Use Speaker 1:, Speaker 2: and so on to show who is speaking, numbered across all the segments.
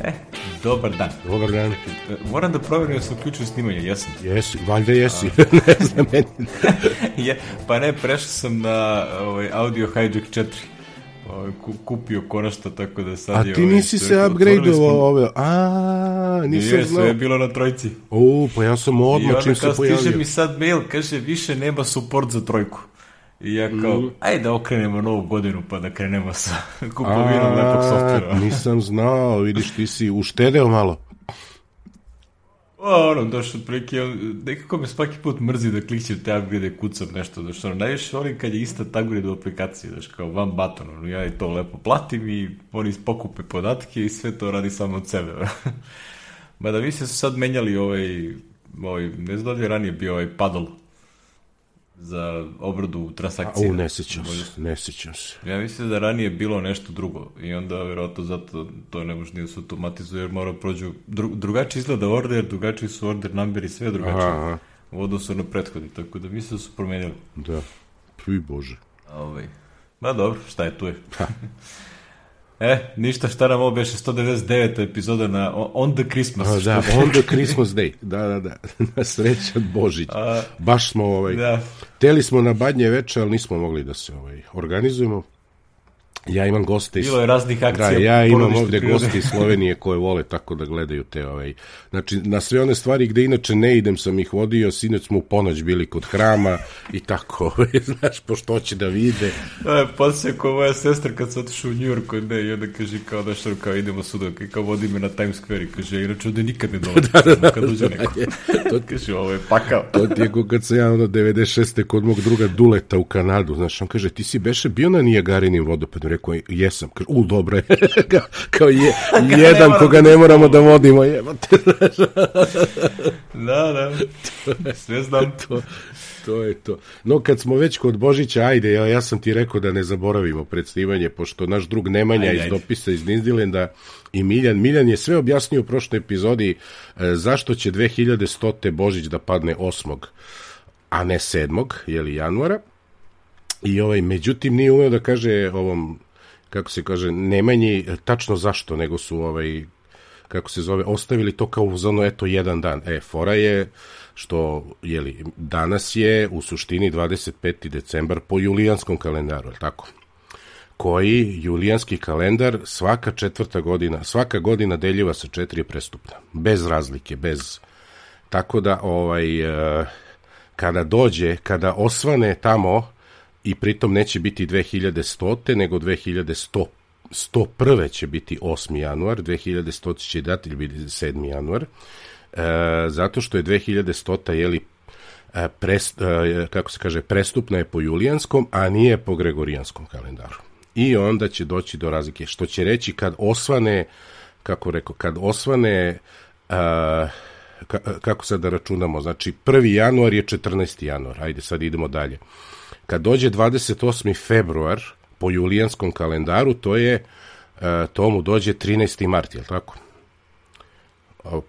Speaker 1: E, dobar dan.
Speaker 2: Dobar dan.
Speaker 1: E, Moram da proverim da se uključuju snimanje, jesam.
Speaker 2: Jesi, valjda jesi. ne znam, meni.
Speaker 1: je, pa ne, prešao sam na ovaj, Audio Hijack 4. Ovaj, ku- kupio konačno, tako da sad
Speaker 2: A ti
Speaker 1: ovaj,
Speaker 2: nisi
Speaker 1: sve-
Speaker 2: se upgradeovao ove... A, nisam
Speaker 1: Je, sve
Speaker 2: znao.
Speaker 1: je bilo na trojci.
Speaker 2: O, pa ja sam
Speaker 1: I
Speaker 2: odmah
Speaker 1: onda
Speaker 2: čim se
Speaker 1: kao stiže
Speaker 2: pojavio.
Speaker 1: mi sad mail, kaže, više nema support za trojku. I ja kao,
Speaker 2: Mm.
Speaker 1: ajde da okrenemo novu godinu pa da krenemo sa kupovinom lepog softvera.
Speaker 2: Nisam znao, vidiš, ti si uštedeo malo.
Speaker 1: O, ono, došao otprilike, on- nekako me svaki put mrzi da klikćem te upgrade, kucam nešto, znaš, ono, najviše volim kad je ista upgrade u aplikaciji, znaš, kao van button, ono, ja i to lepo platim i oni pokupe podatke i sve to radi samo od sebe, Mada vi se su sad menjali ovaj, ovaj, ne znam da li je ranije bio ovaj paddle za obradu
Speaker 2: A,
Speaker 1: transakcije.
Speaker 2: u, ne sećam se, ne sećam se.
Speaker 1: Ja mislim da je ranije bilo nešto drugo i onda verovatno zato to ne može ni da se automatizuje jer mora prođu dru, drugačije izgleda order, drugačiji su order number i sve drugačije
Speaker 2: Aha, aha.
Speaker 1: u odnosu na prethodni, tako da mislim da su promenili.
Speaker 2: Da. Pi Bože.
Speaker 1: Ovaj. Ma dobro, šta je tu je. e, ništa šta nam ovo beše 199. epizoda na On the Christmas.
Speaker 2: A, da, on the Christmas Day. Da, da, da. Na srećan Božić.
Speaker 1: A,
Speaker 2: Baš smo, ovaj,
Speaker 1: da.
Speaker 2: Teli smo na badnje veče, ali nismo mogli da se ovaj, organizujemo. Ja imam goste iz...
Speaker 1: Bilo je raznih akcija.
Speaker 2: Da, ja imam ovde
Speaker 1: prirode.
Speaker 2: goste iz Slovenije koje vole tako da gledaju te ovaj. Znači, na sve one stvari gde inače ne idem sam ih vodio, sinoć smo u ponoć bili kod hrama i tako, ovaj, znaš, pošto hoće da vide.
Speaker 1: E, podsjeća kao moja sestra kad se otišao u kod ne i onda kaže kao da što kao idemo suda, kao, vodi me na Times Square i kaže inače ovde nikad ne dolazi kad uđe neko.
Speaker 2: To,
Speaker 1: kaže ovo je pakao.
Speaker 2: to ti je ko kad sam ja ono 96. kod mog druga Duleta u Kanadu, znaš, on kaže, ti si beše bio na Nijagarinim vodopadu, rekao, jesam, kaže, u, dobro je, kao, je, jedan koga
Speaker 1: da
Speaker 2: ne moramo da vodimo, jebate,
Speaker 1: Da, da. Sve znam.
Speaker 2: to, to je to. No, kad smo već kod Božića, ajde, ja, ja sam ti rekao da ne zaboravimo predsnimanje, pošto naš drug Nemanja
Speaker 1: Ajde,
Speaker 2: iz
Speaker 1: ajde.
Speaker 2: dopisa iz Nizilenda i Miljan, Miljan je sve objasnio u prošloj epizodi e, zašto će 2100. Božić da padne 8. a ne 7. jeli januara. I ovaj, međutim, nije umeo da kaže ovom, kako se kaže, Nemanji e, tačno zašto, nego su ovaj, kako se zove, ostavili to kao za ono, eto, jedan dan. E, fora je što, jeli, danas je u suštini 25. decembar po julijanskom kalendaru, je tako? koji julijanski kalendar svaka četvrta godina, svaka godina deljiva sa četiri je prestupna. Bez razlike, bez... Tako da, ovaj, e, kada dođe, kada osvane tamo, i pritom neće biti 2100. nego 2100 101. će biti 8. januar, 2100. će datelj biti 7. januar, e, zato što je 2100. jeli e, pres, e, kako se kaže, prestupna je po julijanskom, a nije po gregorijanskom kalendaru. I onda će doći do razlike, što će reći kad osvane, kako rekao, kad osvane, a, ka, kako sad da računamo, znači 1. januar je 14. januar, ajde sad idemo dalje. Kad dođe 28. februar po julijanskom kalendaru, to je, a, to mu dođe 13. mart, je li tako?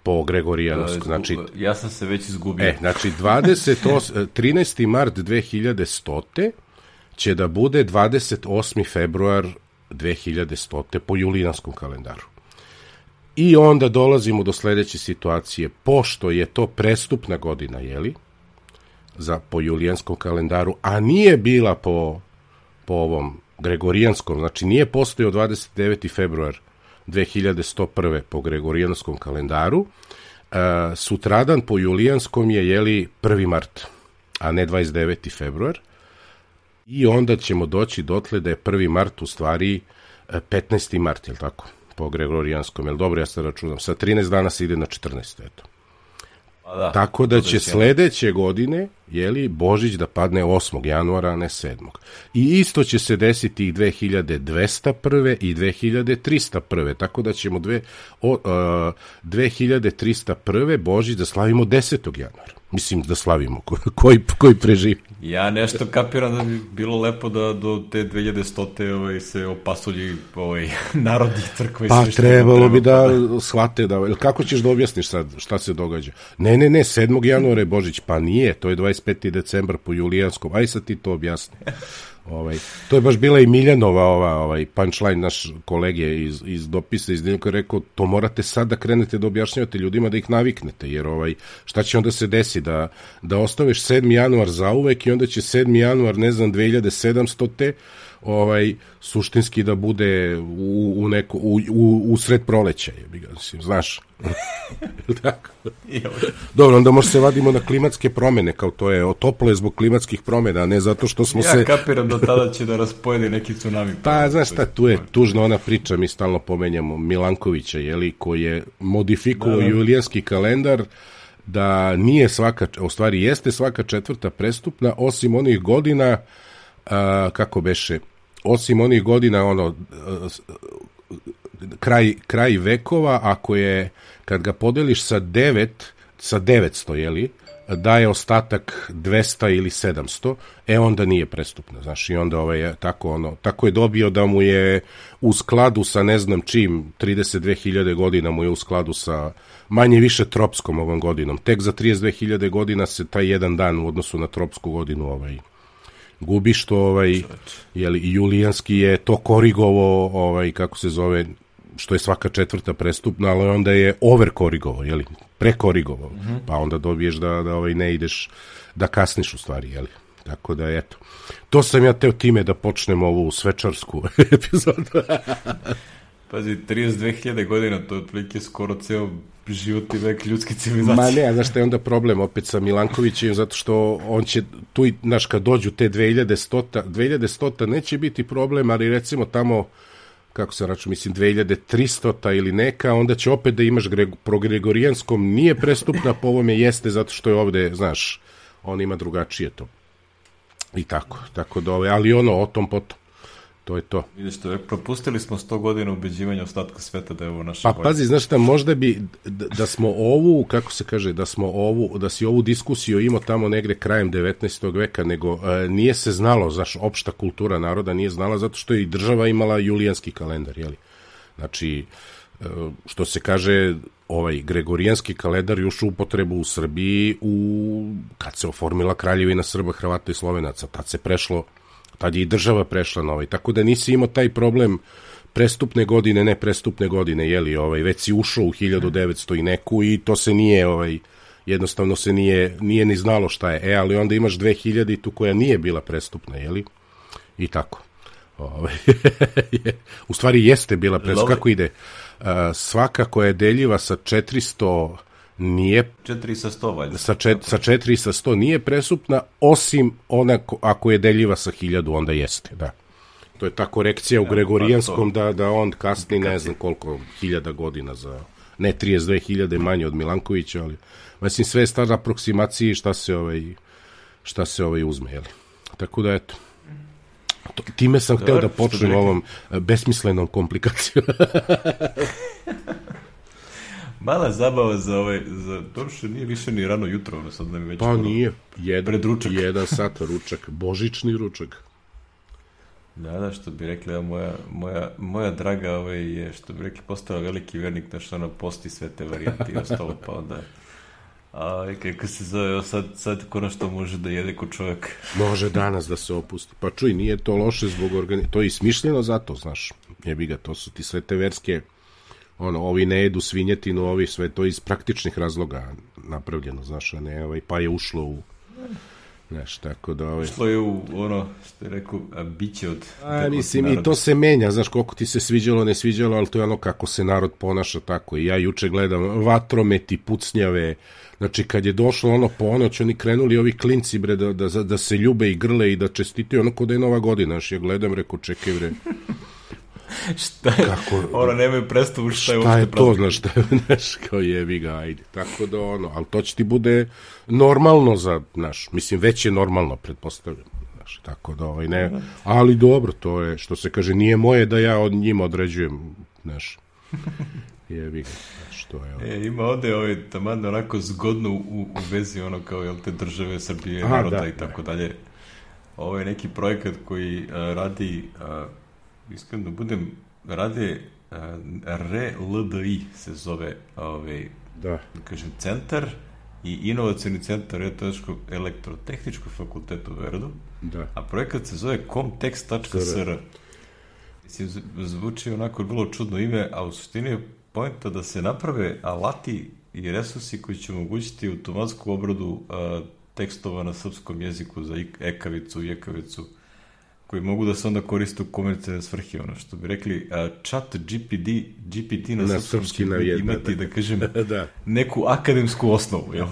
Speaker 2: Po gregorijanskom, znači
Speaker 1: Ja sam se već izgubio.
Speaker 2: E, znači 28, 13. mart 2100. će da bude 28. februar 2100. po julijanskom kalendaru. I onda dolazimo do sledeće situacije. Pošto je to prestupna godina, jeli, za, po julijanskom kalendaru, a nije bila po, po ovom gregorijanskom, znači nije postojao 29. februar 2101. po gregorijanskom kalendaru, e, sutradan po julijanskom je jeli 1. mart, a ne 29. februar. I onda ćemo doći dotle da je 1. mart u stvari e, 15. mart, je li tako? Po gregorijanskom, je li dobro, ja se računam. Sa 13 dana se ide na 14. Eto.
Speaker 1: Pa da.
Speaker 2: Tako da će
Speaker 1: je-
Speaker 2: sledeće godine, jeli, Božić da padne 8. januara, a ne 7. I isto će se desiti i 2201. i 2301. Tako da ćemo dve, o, uh, 2301. Božić da slavimo 10. januara. Mislim da slavimo, ko- koji, koji preživi.
Speaker 1: Ja nešto kapiram da bi bilo lepo da do te 2100. Ovaj, se opasulji ovaj, narodi crkve.
Speaker 2: Pa
Speaker 1: sve
Speaker 2: trebalo
Speaker 1: treba,
Speaker 2: bi da
Speaker 1: pa
Speaker 2: shvate da... Kako ćeš da objasniš sad šta se događa? Ne, ne, ne, 7. januara je Božić. Pa nije, to je 25. decembar po julijanskom. Aj sad ti to objasni. Ovaj, to je baš bila i Miljanova ova, ovaj punchline naš kolege iz, iz dopisa iz Dnevnika rekao to morate sad da krenete da objašnjavate ljudima da ih naviknete jer ovaj šta će onda se desi da da ostaviš 7. januar za uvek i onda će 7. januar ne znam 2700 te ovaj suštinski da bude u, u neko u, u, u sred proleća je ga mislim znaš. Tako. Dobro onda možda se vadimo na klimatske promene kao to je toplo je zbog klimatskih promena a ne zato što smo
Speaker 1: ja
Speaker 2: se
Speaker 1: ja kapiram da tada će da raspojede neki tsunami.
Speaker 2: Pa znaš šta tu je tužna ona priča mi stalno pomenjamo Milankovića je li koji je modifikovao da, da. julijanski kalendar da nije svaka, u stvari jeste svaka četvrta prestupna, osim onih godina, a, kako beše, osim onih godina ono kraj, kraj vekova ako je kad ga podeliš sa 9 sa 900 je li daje ostatak 200 ili 700 e onda nije prestupno znaš i onda ovaj tako ono tako je dobio da mu je u skladu sa ne znam čim 32.000 godina mu je u skladu sa manje više tropskom ovom godinom. Tek za 32.000 godina se taj jedan dan u odnosu na tropsku godinu ovaj gubi što ovaj jeli, Julijanski je to korigovo ovaj kako se zove što je svaka četvrta prestupna, ali onda je over korigovo, jeli, prekorigovo, mm -hmm. pa onda dobiješ da, da ovaj ne ideš, da kasniš u stvari, jeli. Tako da, eto. To sam ja teo time da počnem ovu svečarsku epizodu.
Speaker 1: Pazi, 32.000 godina, to je otprilike skoro ceo životni vek ljudske civilizacije.
Speaker 2: Ma ne, znaš šta je onda problem opet sa Milankovićem, zato što on će, tu, znaš, kad dođu te 2100, 2100 neće biti problem, ali recimo tamo, kako se raču, mislim, 2300 ili neka, onda će opet da imaš greg, pro Gregorijanskom, nije prestupna, po ovome jeste, zato što je ovde, znaš, on ima drugačije to. I tako, tako da ove, ali ono, o tom potom. To je to.
Speaker 1: Vidiš to, propustili smo 100 godina ubeđivanja ostatka sveta da je ovo naša
Speaker 2: Pa bolje. pazi, znaš šta, možda bi da, da smo ovu, kako se kaže, da smo ovu, da si ovu diskusiju imao tamo negde krajem 19. veka, nego e, nije se znalo, znaš, opšta kultura naroda nije znala zato što je i država imala julijanski kalendar, jeli? Znači, e, što se kaže, ovaj gregorijanski kalendar još u upotrebu u Srbiji u kad se oformila kraljevina Srba, Hrvata i Slovenaca, tad se prešlo tad je i država prešla na ovaj, tako da nisi imao taj problem prestupne godine, ne prestupne godine, jeli, ovaj, već si ušao u 1900 i neku i to se nije, ovaj, jednostavno se nije, nije ni znalo šta je. E, ali onda imaš 2000 tu koja nije bila prestupna, jeli? I tako. Ovaj, u stvari jeste bila prestupna. Kako ide? Svaka koja je deljiva sa 400 nije
Speaker 1: 4 sa 100 valjda.
Speaker 2: Sa, čet, sa 4 sa 100 nije presupna, osim ona ako je deljiva sa 1000, onda jeste, da. To je ta korekcija u pa Gregorijanskom da, da on kasni ne znam koliko hiljada godina za ne 32.000 manje od Milankovića, ali mislim sve je stvar aproksimaciji šta se ovaj šta se ovaj uzme, jeli. Tako da eto. To, time sam Dobar, hteo da počnem ovom besmislenom komplikacijom.
Speaker 1: Mala zabava za ovaj, za to što nije više ni rano jutro, sad da mi već...
Speaker 2: Pa nije, jedan, pred ručak. jedan sat ručak, božični ručak.
Speaker 1: Da, da, što bi rekli, ja, moja, moja, moja draga ovaj, je, što bi rekli, postala veliki vernik, da što ona posti sve te varijante i ostalo, pa onda... A kako se zove, sad, sad konačno može da jede ko čovjek.
Speaker 2: Može danas da se opusti. Pa čuj, nije to loše zbog organizacije, to je i smišljeno zato, znaš, jebi ga, to su ti sve te verske ono, ovi ne jedu svinjetinu, ovi sve to iz praktičnih razloga napravljeno, znaš, a ne, ovaj, pa je ušlo u Znaš, tako da... Ovaj...
Speaker 1: Ušlo je u ono, što je rekao, a biće od...
Speaker 2: A, mislim, i to se menja, znaš, koliko ti se sviđalo, ne sviđalo, ali to je ono kako se narod ponaša tako. I ja juče gledam vatrometi, pucnjave, znači kad je došlo ono ponoć, oni krenuli ovi klinci, bre, da, da, da se ljube i grle i da čestitaju, ono kod da je nova godina, znaš, ja gledam, rekao, čekaj, bre,
Speaker 1: šta je, Kako, ono, nemaju predstavu šta je
Speaker 2: šta je to, znaš, šta je, znaš, kao jebi ga, ajde, tako da ono, ali to će ti bude normalno za, znaš, mislim, već je normalno, pretpostavljam, znaš, tako da, ovaj, ne, ali dobro, to je, što se kaže, nije moje da ja od njima određujem, znaš, jebi ga, znaš, to je,
Speaker 1: ono. E, ima ovde, ovaj, taman onako zgodno u, u vezi, ono, kao, jel, te države Srbije, Aha, naroda da, i tako da. dalje, ovo je neki projekat koji uh, radi uh, iskreno da budem, rade uh, RLDI se zove ovaj, da. da kažem, centar i inovacijni centar elektrotehničkog fakulteta u Verdu,
Speaker 2: Da.
Speaker 1: a projekat se zove comtext.sr. Mislim, zvuči onako vrlo čudno ime, a u suštini je pojenta da se naprave alati i resursi koji će omogućiti automatsku obradu a, tekstova na srpskom jeziku za ekavicu i ekavicu koji mogu da se onda koriste u komercijalne svrhe, ono što bi rekli, a, chat GPD, GPT na,
Speaker 2: Na srpski na jedno,
Speaker 1: imati,
Speaker 2: da.
Speaker 1: da kažem,
Speaker 2: Da.
Speaker 1: neku akademsku osnovu, jel?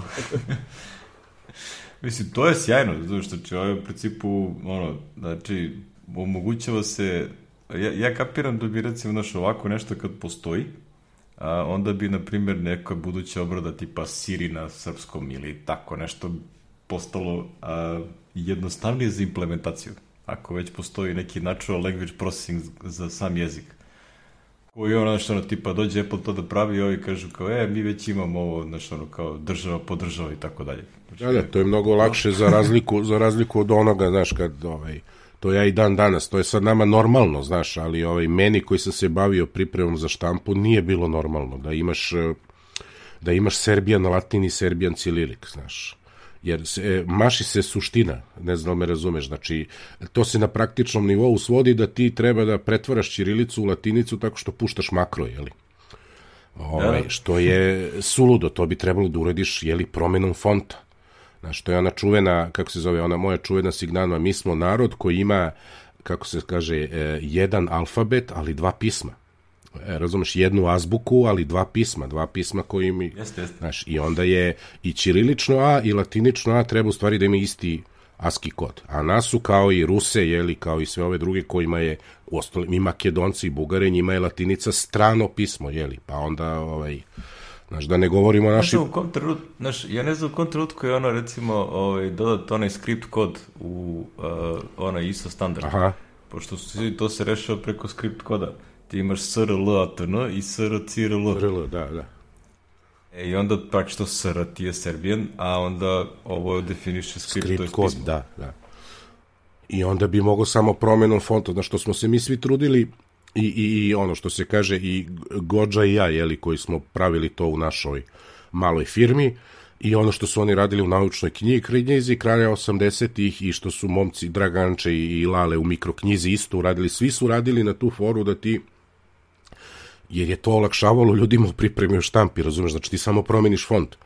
Speaker 1: Mislim, to je sjajno, zato što će ovaj u principu, ono, znači, omogućava se, ja, ja kapiram da bi recimo, znaš, ovako nešto kad postoji, a onda bi, na primjer, neka buduća obrada tipa Siri na srpskom ili tako nešto postalo a, jednostavnije za implementaciju, ako već postoji neki natural language processing za sam jezik koji ono što ono tipa dođe Apple to da pravi i ovi kažu kao e mi već imamo ovo znaš ono kao država podržava i tako dalje. Znači,
Speaker 2: Da, da, to je mnogo lakše za razliku, za razliku od onoga, znaš, kad, ovaj, to ja i dan danas, to je sad nama normalno, znaš, ali ovaj, meni koji sam se bavio pripremom za štampu nije bilo normalno da imaš, eh, da imaš Serbijan latin i Serbijan cililik, znaš. Jer se, e, maši se suština, ne znam da me razumeš, znači to se na praktičnom nivou svodi da ti treba da pretvaraš ćirilicu u latinicu tako što puštaš makro, jeli? Ovaj,
Speaker 1: Da.
Speaker 2: što je suludo, to bi trebalo da urediš, jeli, promenom fonta. Znaš, to je ona čuvena, kako se zove, ona moja čuvena signalna, mi smo narod koji ima, kako se kaže, e, jedan alfabet, ali dva pisma. E, razumeš, jednu azbuku, ali dva pisma, dva pisma koji mi...
Speaker 1: Jeste, jeste.
Speaker 2: Znaš, i onda je i ćirilično A i latinično A treba u stvari da ima isti ASCII kod. A nas su kao i Ruse, jeli, kao i sve ove druge kojima je, u ostalim, i Makedonci i Bugare, njima je latinica strano pismo, jeli, pa onda, ovaj, znaš, da ne govorimo o našim...
Speaker 1: znam u kom trenutku, znaš, ja ne znam u kom trenutku je ono, recimo, ovaj, dodat onaj script kod u uh, onaj ISO standard.
Speaker 2: Aha,
Speaker 1: Pošto su, to se rešava preko script koda. Ti imaš SRL ATN i SRCRL.
Speaker 2: RL, da, da.
Speaker 1: E, I onda praktično SR ti je Serbijan, a onda ovo definiše script, to je
Speaker 2: kod,
Speaker 1: pismo.
Speaker 2: da, da. I onda bi mogo samo promenom fonta, na što smo se mi svi trudili i, i, i ono što se kaže i Gođa i ja, jeli, koji smo pravili to u našoj maloj firmi i ono što su oni radili u naučnoj knjigi knjizi kraja 80-ih i što su momci Draganče i Lale u mikroknjizi isto uradili, svi su radili na tu foru da ti jer je to olakšavalo ljudima u pripremi u štampi, razumeš, znači ti samo promeniš font.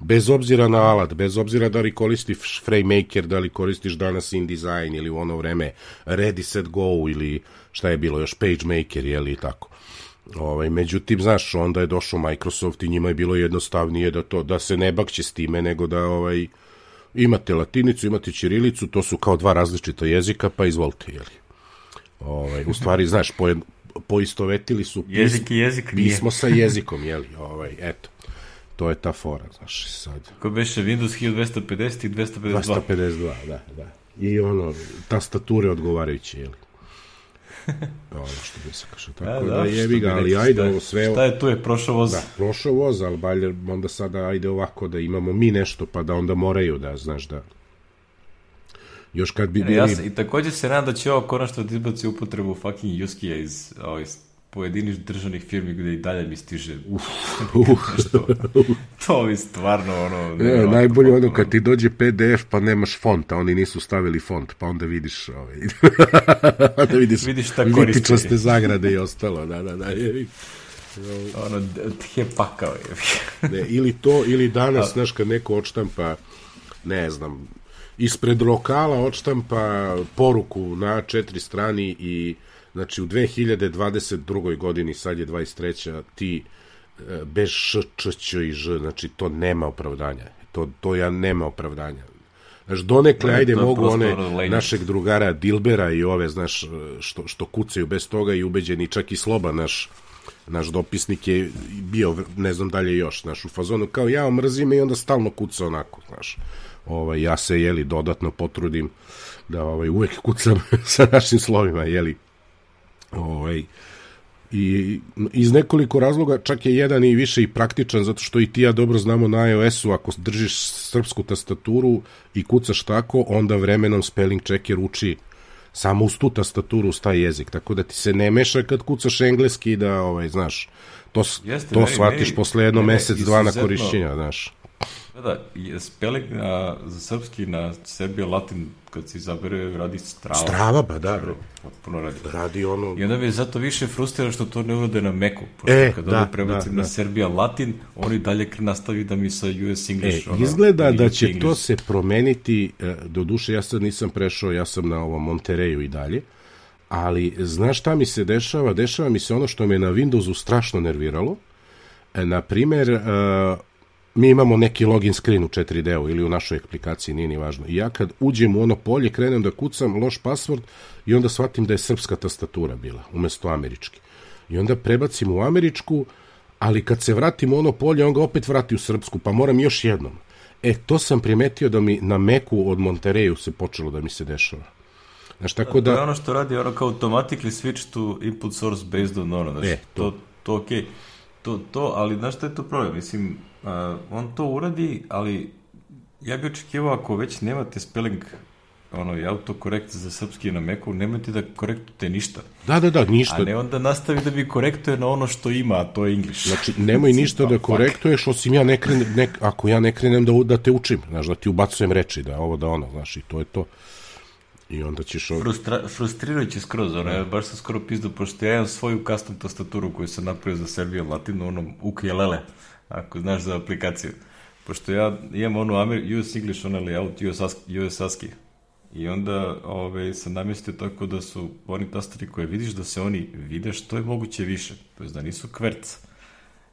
Speaker 2: Bez obzira na alat, bez obzira da li koristiš FrameMaker, da li koristiš danas InDesign ili u ono vreme Ready Set Go ili šta je bilo još PageMaker, jeli i tako. Ovaj, međutim, znaš, onda je došao Microsoft i njima je bilo jednostavnije da to da se ne bakće s time, nego da ovaj imate latinicu, imate ćirilicu, to su kao dva različita jezika, pa izvolite, jeli. Ovaj, u stvari, znaš, po, poistovetili su pis-
Speaker 1: Jezik i jezik nije.
Speaker 2: pismo sa jezikom, jeli, ovaj, eto. To je ta fora, znaš, sad.
Speaker 1: Ko beše Windows 1250 i 252.
Speaker 2: 252, da, da. I ono, tastature odgovarajuće, jeli. Ono što bi se kaže, tako da, da
Speaker 1: što
Speaker 2: jebi
Speaker 1: bi
Speaker 2: ga, ali ajde ovo sve...
Speaker 1: Šta je tu je prošao voz?
Speaker 2: Da, prošao voz, ali balje, onda sada ajde ovako da imamo mi nešto, pa da onda moraju da, znaš, da... Još kad bi
Speaker 1: Ne,
Speaker 2: bili...
Speaker 1: ja se, I takođe se nadam da će ovo konačno da izbaci upotrebu fucking Yuskija iz, ovaj, iz pojediniš državnih firmi gde i dalje mi stiže
Speaker 2: uh,
Speaker 1: nešto. to mi stvarno ono...
Speaker 2: Ne,
Speaker 1: nevjerovatno
Speaker 2: najbolje ono kad ti dođe PDF pa nemaš font, a oni nisu stavili font, pa onda vidiš ovaj, onda vidiš,
Speaker 1: Vidiš šta
Speaker 2: litičaste zagrade i ostalo, da, da, da. je.
Speaker 1: Ono, tje pakao je.
Speaker 2: Ne, ili to, ili danas, znaš, kad neko odštampa, ne znam, ispred lokala odštampa poruku na četiri strani i, znači, u 2022. godini, sad je 23. ti e, bez š, č, ć i ž, znači, to nema opravdanja. To, to ja nema opravdanja. Znaš, donekle,
Speaker 1: Ne,
Speaker 2: ajde,
Speaker 1: to
Speaker 2: mogu one
Speaker 1: lenjost.
Speaker 2: našeg drugara Dilbera i ove, znaš, što, što kucaju bez toga i ubeđeni, čak i Sloba, naš, naš dopisnik je bio, ne znam dalje još, znaš, u fazonu kao ja mrzim me i onda stalno kuca onako, znaš. Ovaj, ja se, jeli, dodatno potrudim da ovaj, uvek kucam sa našim slovima, jeli. Ovaj, I iz nekoliko razloga, čak je jedan i više i praktičan, zato što i ti ja dobro znamo na iOS-u, ako držiš srpsku tastaturu i kucaš tako, onda vremenom spelling checker uči samo uz tu tastaturu uz taj jezik, tako da ti se ne meša kad kucaš engleski da, ovaj, znaš, to,
Speaker 1: Jeste,
Speaker 2: to
Speaker 1: meni-
Speaker 2: shvatiš
Speaker 1: meni-
Speaker 2: posle jedno
Speaker 1: mene
Speaker 2: mesec, dva na korišćenja, znaš.
Speaker 1: Da, da, spelling na, za srpski na Serbija Latin, kad se izabere, radi strava.
Speaker 2: Strava, ba da.
Speaker 1: Puno radi.
Speaker 2: Radi ono...
Speaker 1: I onda mi je zato više frustrira što to ne urode na Meku.
Speaker 2: E,
Speaker 1: kad
Speaker 2: da,
Speaker 1: onda prebacim
Speaker 2: da,
Speaker 1: na
Speaker 2: da.
Speaker 1: Serbia Latin, oni dalje nastavi da mi sa US
Speaker 2: E,
Speaker 1: English. ono,
Speaker 2: izgleda da
Speaker 1: English,
Speaker 2: će to
Speaker 1: English.
Speaker 2: se promeniti, e, do duše ja sad nisam prešao, ja sam na ovom Montereju i dalje, ali znaš šta mi se dešava? Dešava mi se ono što me na Windowsu strašno nerviralo. E, na primer, e, mi imamo neki login screen u 4D-u ili u našoj aplikaciji, nije ni važno. I ja kad uđem u ono polje, krenem da kucam loš password i onda shvatim da je srpska tastatura bila, umesto američki. I onda prebacim u američku, ali kad se vratim u ono polje, on ga opet vrati u srpsku, pa moram još jednom. E, to sam primetio da mi na Meku od Montereju se počelo da mi se dešava. Znaš, tako
Speaker 1: To je
Speaker 2: da...
Speaker 1: ono što radi, ono kao automatically switch to input source based on ono, znaš,
Speaker 2: E, to.
Speaker 1: to, to okej. To, to, ali znaš šta je to problem? Mislim, uh, on to uradi, ali ja bih očekivao ako već nemate spelling ono, i autokorekt za srpski na Meku, nemojte da korektujete ništa.
Speaker 2: Da, da, da, ništa.
Speaker 1: A ne onda nastavi da mi korektuje na ono što ima, a to je English.
Speaker 2: Znači, nemoj ništa da korektuješ, osim ja ne krenem, ne, ako ja ne krenem da, da te učim, znaš, da ti ubacujem reči, da ovo, da ono, znaš, i to je to. I onda ćeš... Ovo...
Speaker 1: Frustra, frustrirajuće skroz, ono, ja baš sam skoro pizdu, pošto ja imam svoju custom tastaturu koju sam napravio za Serbiju Latinu, onom ukulele, ako znaš za aplikaciju. Pošto ja imam onu US English, ono layout, US, US ASCII. I onda ove, sam namestio tako da su oni tastari koje vidiš, da se oni vide što je moguće više. To je da nisu kverc.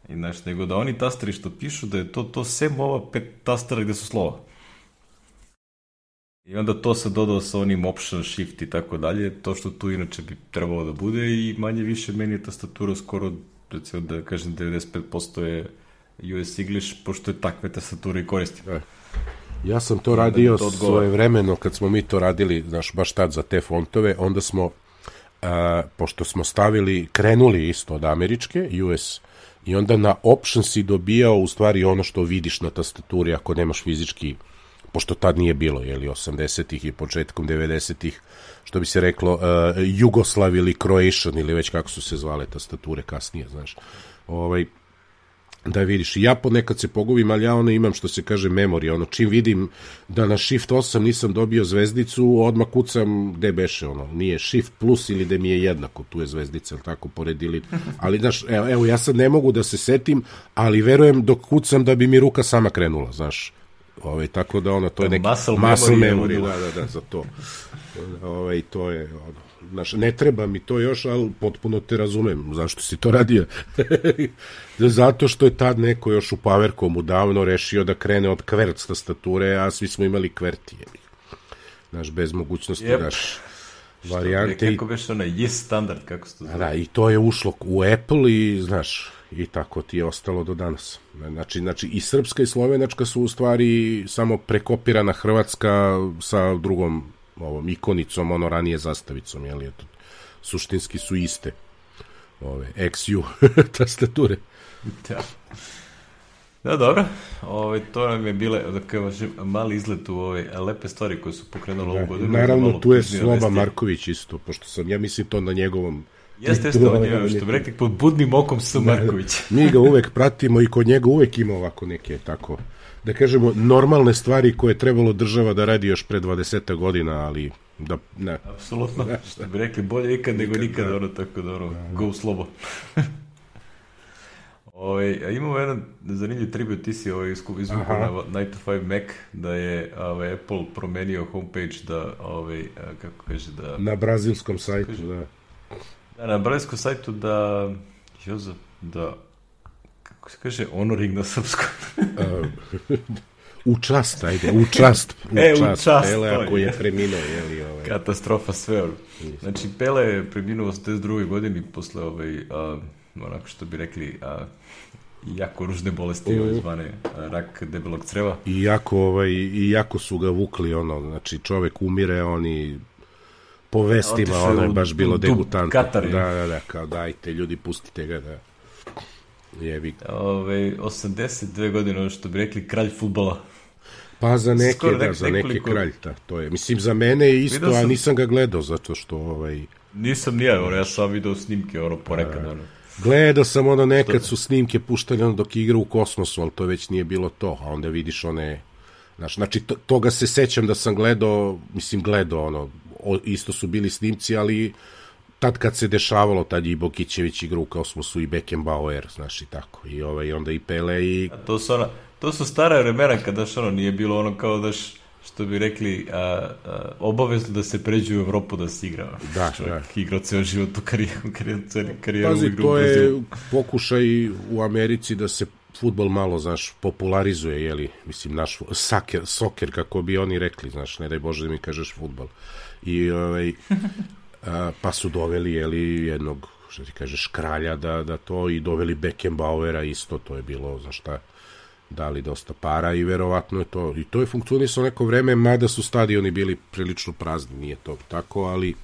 Speaker 1: I, znaš, nego da oni tastari što pišu, da je to, to sem ova pet tastara gde su slova. I onda to se dodao sa onim option, shift i tako dalje, to što tu inače bi trebalo da bude i manje više meni je tastatura skoro, recimo da kažem 95% je US English, pošto je takve tastature i koristim.
Speaker 2: Ja sam to radio
Speaker 1: to odgovara.
Speaker 2: svoje vremeno kad smo mi to radili, znaš, baš tad za te fontove, onda smo, a, pošto smo stavili, krenuli isto od američke, US, i onda na option si dobijao u stvari ono što vidiš na tastaturi ako nemaš fizički, pošto tad nije bilo, jeli, 80-ih i početkom 90-ih, što bi se reklo, uh, Jugoslav ili Croatian ili već kako su se zvale tastature kasnije, znaš. Ovaj, da vidiš, ja ponekad se pogubim, ali ja ono imam što se kaže memorija, ono čim vidim da na shift 8 nisam dobio zvezdicu, odmah kucam gde beše, ono, nije shift plus ili da mi je jednako, tu je zvezdica, ili tako, pored ili, ali znaš, evo, evo, ja sad ne mogu da se setim, ali verujem dok kucam da bi mi ruka sama krenula, znaš, Ove, tako da ono, to je neki
Speaker 1: Muscle
Speaker 2: muscle
Speaker 1: memory
Speaker 2: memory, da, da, da, za to. Ove, to je, ono, znaš, ne treba mi to još, ali potpuno te razumem zašto si to radio. Zato što je tad neko još u Powercomu davno rešio da krene od kverc tastature, a svi smo imali kverti. jebi. Znaš, bez mogućnosti
Speaker 1: Jep.
Speaker 2: daš varijante. i-
Speaker 1: Kako beš onaj yes standard, kako se to zove?
Speaker 2: Da, i to je ušlo u Apple i, znaš, i tako ti je ostalo do danas. Znači, znači i srpska i slovenačka su u stvari samo prekopirana hrvatska sa drugom ovom ikonicom, ono ranije zastavicom, jel je to, suštinski su iste ove XU tastature.
Speaker 1: Da. Da, dobro. Ove, to nam je bile, da kažem, mali izlet u ove lepe stvari koje su pokrenule ovu godinu.
Speaker 2: Naravno, tu je Sloba. Marković isto, pošto sam, ja mislim to na njegovom
Speaker 1: Jeste, jeste, on je, što bi rekli, pod budnim okom S. Marković.
Speaker 2: Mi ga uvek pratimo i kod njega uvek ima ovako neke tako da kažemo normalne stvari koje je trebalo država da radi još pre 20 godina, ali da ne.
Speaker 1: Apsolutno, što bi rekli, bolje ikad nego nikad, ono, tako da, ono, go slobo. Ove, a imamo jedan zanimljiv tribut, ti si ovaj izvukao na 9 to 5 Mac, da je ovaj, Apple promenio homepage da, ovaj, a, kako kaže, da,
Speaker 2: Na brazilskom sajtu, da.
Speaker 1: Da na brojskom sajtu da, Jozo, da, kako se kaže, honoring na srpskom.
Speaker 2: U čast, ajde, u čast. U
Speaker 1: E, u
Speaker 2: čast.
Speaker 1: čast,
Speaker 2: Pele, ako
Speaker 1: je.
Speaker 2: je preminuo, jeli, ovaj.
Speaker 1: Katastrofa sve. Znači, Pele je preminuo u 82. godini posle ovaj, a, onako što bi rekli, a, jako ružne bolesti, ovaj, zvane rak debelog creva.
Speaker 2: I jako, ovaj, i jako su ga vukli, ono, znači čovek umire, oni po vestima,
Speaker 1: Otišao
Speaker 2: ono je baš bilo degutantno.
Speaker 1: Katar.
Speaker 2: Da, da, da, kao dajte, ljudi, pustite ga, da. Jebi.
Speaker 1: Ove, 82 godine, ono što bi rekli, kralj futbala.
Speaker 2: Pa za neke,
Speaker 1: Skoro
Speaker 2: da, za neke
Speaker 1: nekoliko-
Speaker 2: kralj, da, to je. Mislim, za mene je isto,
Speaker 1: Vidio
Speaker 2: a
Speaker 1: sam-
Speaker 2: nisam ga gledao, zato što, ovaj,
Speaker 1: Nisam ni ja, ono, ja sam video snimke, ono, ponekad, ono.
Speaker 2: Gledao sam ono nekad su snimke puštali ono dok igra u kosmosu, ali to već nije bilo to, a onda vidiš one Znaš, znači, to, toga se sećam da sam gledao, mislim, gledao, ono, o, isto su bili snimci, ali tad kad se dešavalo, tad je i Bokićević igra u Kosmosu i Beckenbauer, znaš, i tako. I, ovaj, onda i Pele i...
Speaker 1: A to su, ona, to su stara vremena kada ono nije bilo ono kao da š, što bi rekli, a, a, obavezno da se pređe u Evropu da se igra.
Speaker 2: Da,
Speaker 1: Čovjek
Speaker 2: da.
Speaker 1: igrao ceo život u karijeru, karijeru, karijeru
Speaker 2: Pazi,
Speaker 1: u igru
Speaker 2: to je pokušaj u Americi da se futbol malo, znaš, popularizuje, jeli, mislim, naš saker, soker, kako bi oni rekli, znaš, ne daj Bože da mi kažeš futbol. I, ovaj, a, pa su doveli, jeli, jednog, što ti kažeš, kralja da, da to, i doveli Beckenbauera isto, to je bilo, znaš šta, dali dosta para i verovatno je to, i to je funkcionisalo neko vreme, mada su stadioni bili prilično prazni, nije to tako, ali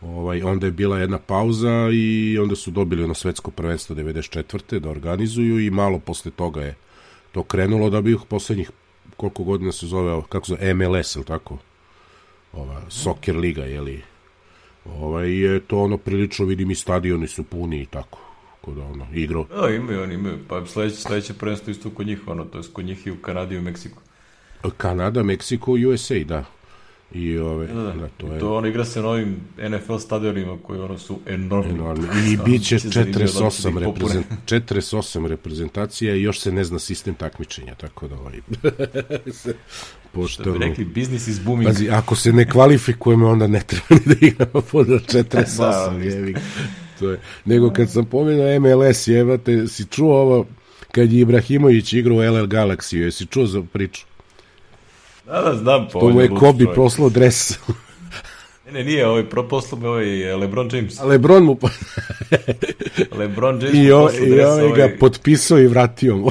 Speaker 2: Ovaj, onda je bila jedna pauza i onda su dobili ono svetsko prvenstvo 94. da organizuju i malo posle toga je to krenulo da bi ih poslednjih koliko godina se zove, kako se zove, MLS, ili tako? Ova, soccer liga, jeli? Ovaj, je to ono prilično, vidim i stadioni su puni i tako. Kod ono, igro.
Speaker 1: Da, imaju, oni imaju. Pa sledeće, sledeće prvenstvo isto kod njih, ono, to je kod njih i u Kanadi i u Meksiku.
Speaker 2: Kanada, Meksiko, USA, da. I ove,
Speaker 1: Da, da.
Speaker 2: da, to je...
Speaker 1: To ono igra se na ovim NFL stadionima koji ono su enormni.
Speaker 2: Enormno. I bit će
Speaker 1: zanimljivo da li će da
Speaker 2: 48, reprezent, 48 reprezentacija i još se ne zna sistem takmičenja, tako da ovaj... Pošto,
Speaker 1: Da bi rekli, business is booming.
Speaker 2: Pazi, ako se ne kvalifikujemo, onda ne treba ni da igramo pod 48,
Speaker 1: Da,
Speaker 2: jevi ga. To je. Nego kad sam pomenuo MLS, jevate, si čuo ovo, kad je Ibrahimović igrao u LL Galaxy, jesi čuo za priču?
Speaker 1: Da, da, znam. Pa
Speaker 2: To mu je Kobe
Speaker 1: čovjek.
Speaker 2: poslao dres.
Speaker 1: Ne, ne, nije, ovaj proposlo me ovaj eh, LeBron James.
Speaker 2: Lebron mu... po-
Speaker 1: LeBron James
Speaker 2: I, o,
Speaker 1: poslao
Speaker 2: i
Speaker 1: dres,
Speaker 2: ovaj ga potpisao i vratio mu.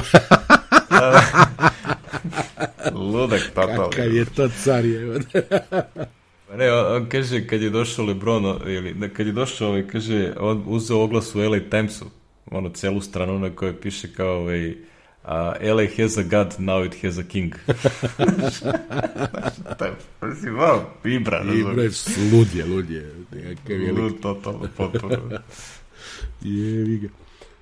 Speaker 1: Ludak, total.
Speaker 2: Kakav je to car, jevate.
Speaker 1: Pa Ne, on, on kaže kad je došao LeBron, ili da, kad je došao, ovaj, kaže, on uzeo oglas u LA Timesu, ono, celu stranu na kojoj piše kao, ovaj, a, LA has a god, now it has a king. Je, mislim, wow, vibra,
Speaker 2: I bre, lud je, lud je. Je.
Speaker 1: Lud, totalno, potpuno.
Speaker 2: Jevi ga.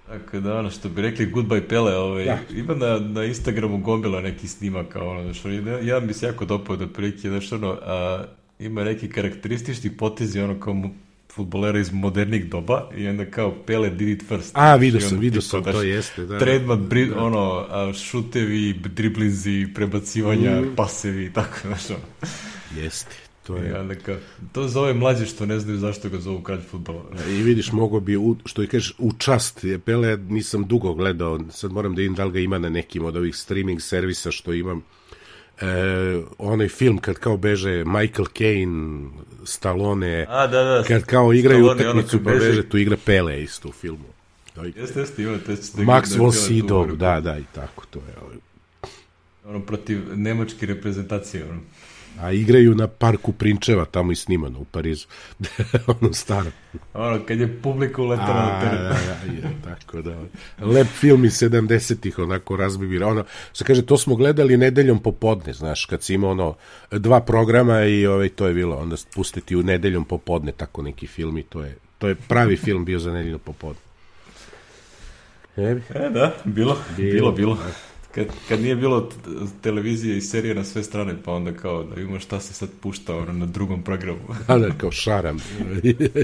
Speaker 1: Tako da, ono što bi rekli Goodbye Pele, ovaj,
Speaker 2: Da.
Speaker 1: ima na, na Instagramu gomila neki snimak, kao ono, znaš, jedan- jedan bi se jako dopao da prilike, znaš, ono, a, ima neki karakteristični potezi, ono, kao mu, futbolera iz modernih doba i onda kao Pele did it first.
Speaker 2: A, vidio
Speaker 1: I
Speaker 2: sam, vidio sam, to jeste, da.
Speaker 1: Trademark, bri, ono, a, šutevi, driblinzi, prebacivanja,
Speaker 2: Mm.
Speaker 1: pasevi i tako, znaš, ono.
Speaker 2: Jeste, to je.
Speaker 1: onda kao, to za ove mlađe što ne znaju zašto ga zovu kralj futbola.
Speaker 2: I vidiš, mogo bi, u, što i kažeš, u čast. Je Pele nisam dugo gledao, sad moram da vidim da li ga ima na nekim od ovih streaming servisa što imam. E, onaj film kad kao beže Michael Caine, Stallone,
Speaker 1: A, da, da.
Speaker 2: kad kao igraju
Speaker 1: Stallone,
Speaker 2: utakmicu pa
Speaker 1: beže-
Speaker 2: tu igra Pele isto u filmu.
Speaker 1: Jeste, jeste, ima, to je...
Speaker 2: Max von Sydow, da, da, i tako, to je. ovaj.
Speaker 1: Ono, protiv nemačke reprezentacije, ono.
Speaker 2: A igraju na parku Prinčeva, tamo i snimano u Parizu. ono staro.
Speaker 1: Ono, kad je publika uletala na teren.
Speaker 2: da, da, je, tako da. Lep film iz 70-ih, onako razbibira. Ono, se kaže, to smo gledali nedeljom popodne, znaš, kad si imao ono, dva programa i ovaj, to je bilo, onda pustiti u nedeljom popodne tako neki film i to je, to je pravi film bio za nedeljom popodne. Jebi.
Speaker 1: E, da, bilo,
Speaker 2: Bilo.
Speaker 1: bilo, bilo. Kad, kad nije bilo televizije i serije na sve strane, pa onda kao da vidimo šta se sad pušta ono, na drugom programu.
Speaker 2: A da, kao šaram.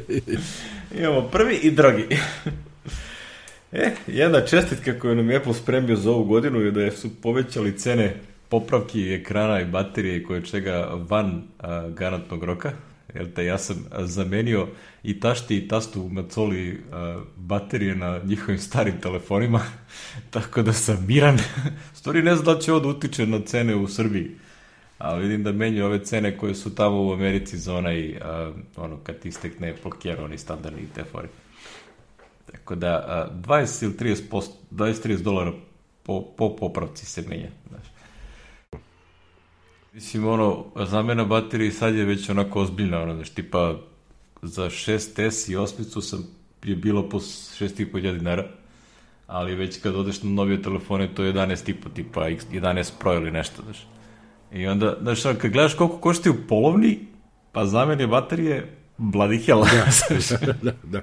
Speaker 1: Imamo prvi i drugi. e, jedna čestitka koju nam je Apple spremio za ovu godinu je da su povećali cene popravki ekrana i baterije i koje čega van a, garantnog roka. Jel te, ja sam a, zamenio i tašti i tastu u macoli a, baterije na njihovim starim telefonima, tako da sam miran. Stvari ne znam da će ovo da utiče na cene u Srbiji, ali vidim da menjaju ove cene koje su tamo u Americi za onaj, a, ono, kad istekne Care, oni standardni te fori. Tako da, a, 20 ili 30, post, 20-30 dolara po, po popravci se menja, znaš. Mislim, ono, zamena baterije sad je već onako ozbiljna, ono, znaš, tipa za 6S i 8 sam je bilo po 6.500 dinara, ali već kad odeš na novije telefone, to je 11 tipa, tipa X- 11 Pro ili nešto, znaš. I onda, znaš, ono, kad gledaš koliko koštaju polovni, pa zamene baterije, bloody hell. znaš.
Speaker 2: da, da.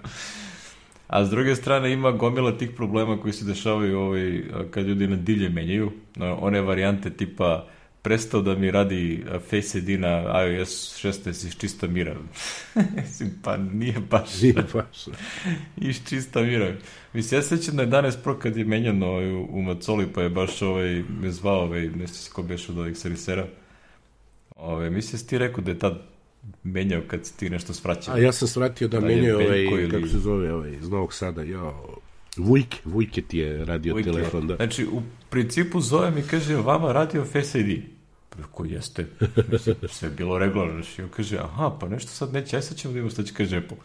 Speaker 1: A s druge strane ima gomila tih problema koji se dešavaju ovaj, kad ljudi na divlje menjaju. One varijante tipa prestao da mi radi Face ID na iOS 16 iz čista mira. Mislim, pa nije baš.
Speaker 2: Nije baš.
Speaker 1: iz čista mira. Mislim, ja sećam da je 11 Pro kad je menjano ovaj, u, u Macoli, pa je baš ovaj, me zvao, ovaj, ne se ko beš od ovih servisera. Ove, mislim, si ti rekao da je tad menjao kad si ti nešto svraćao.
Speaker 2: A ja sam svratio da, da menjao ovaj, ili... kako se zove, ovaj, iz Novog Sada, ja, Vujke, Vujke ti je radio Vujke. telefon, da.
Speaker 1: Znači, u principu zove mi kaže, vama radio Face ID. Ko jeste? Mislim, sve je bilo regularno. Znači, on kaže, aha, pa nešto sad neće, aj sad ćemo da imamo šta će kaže Apple.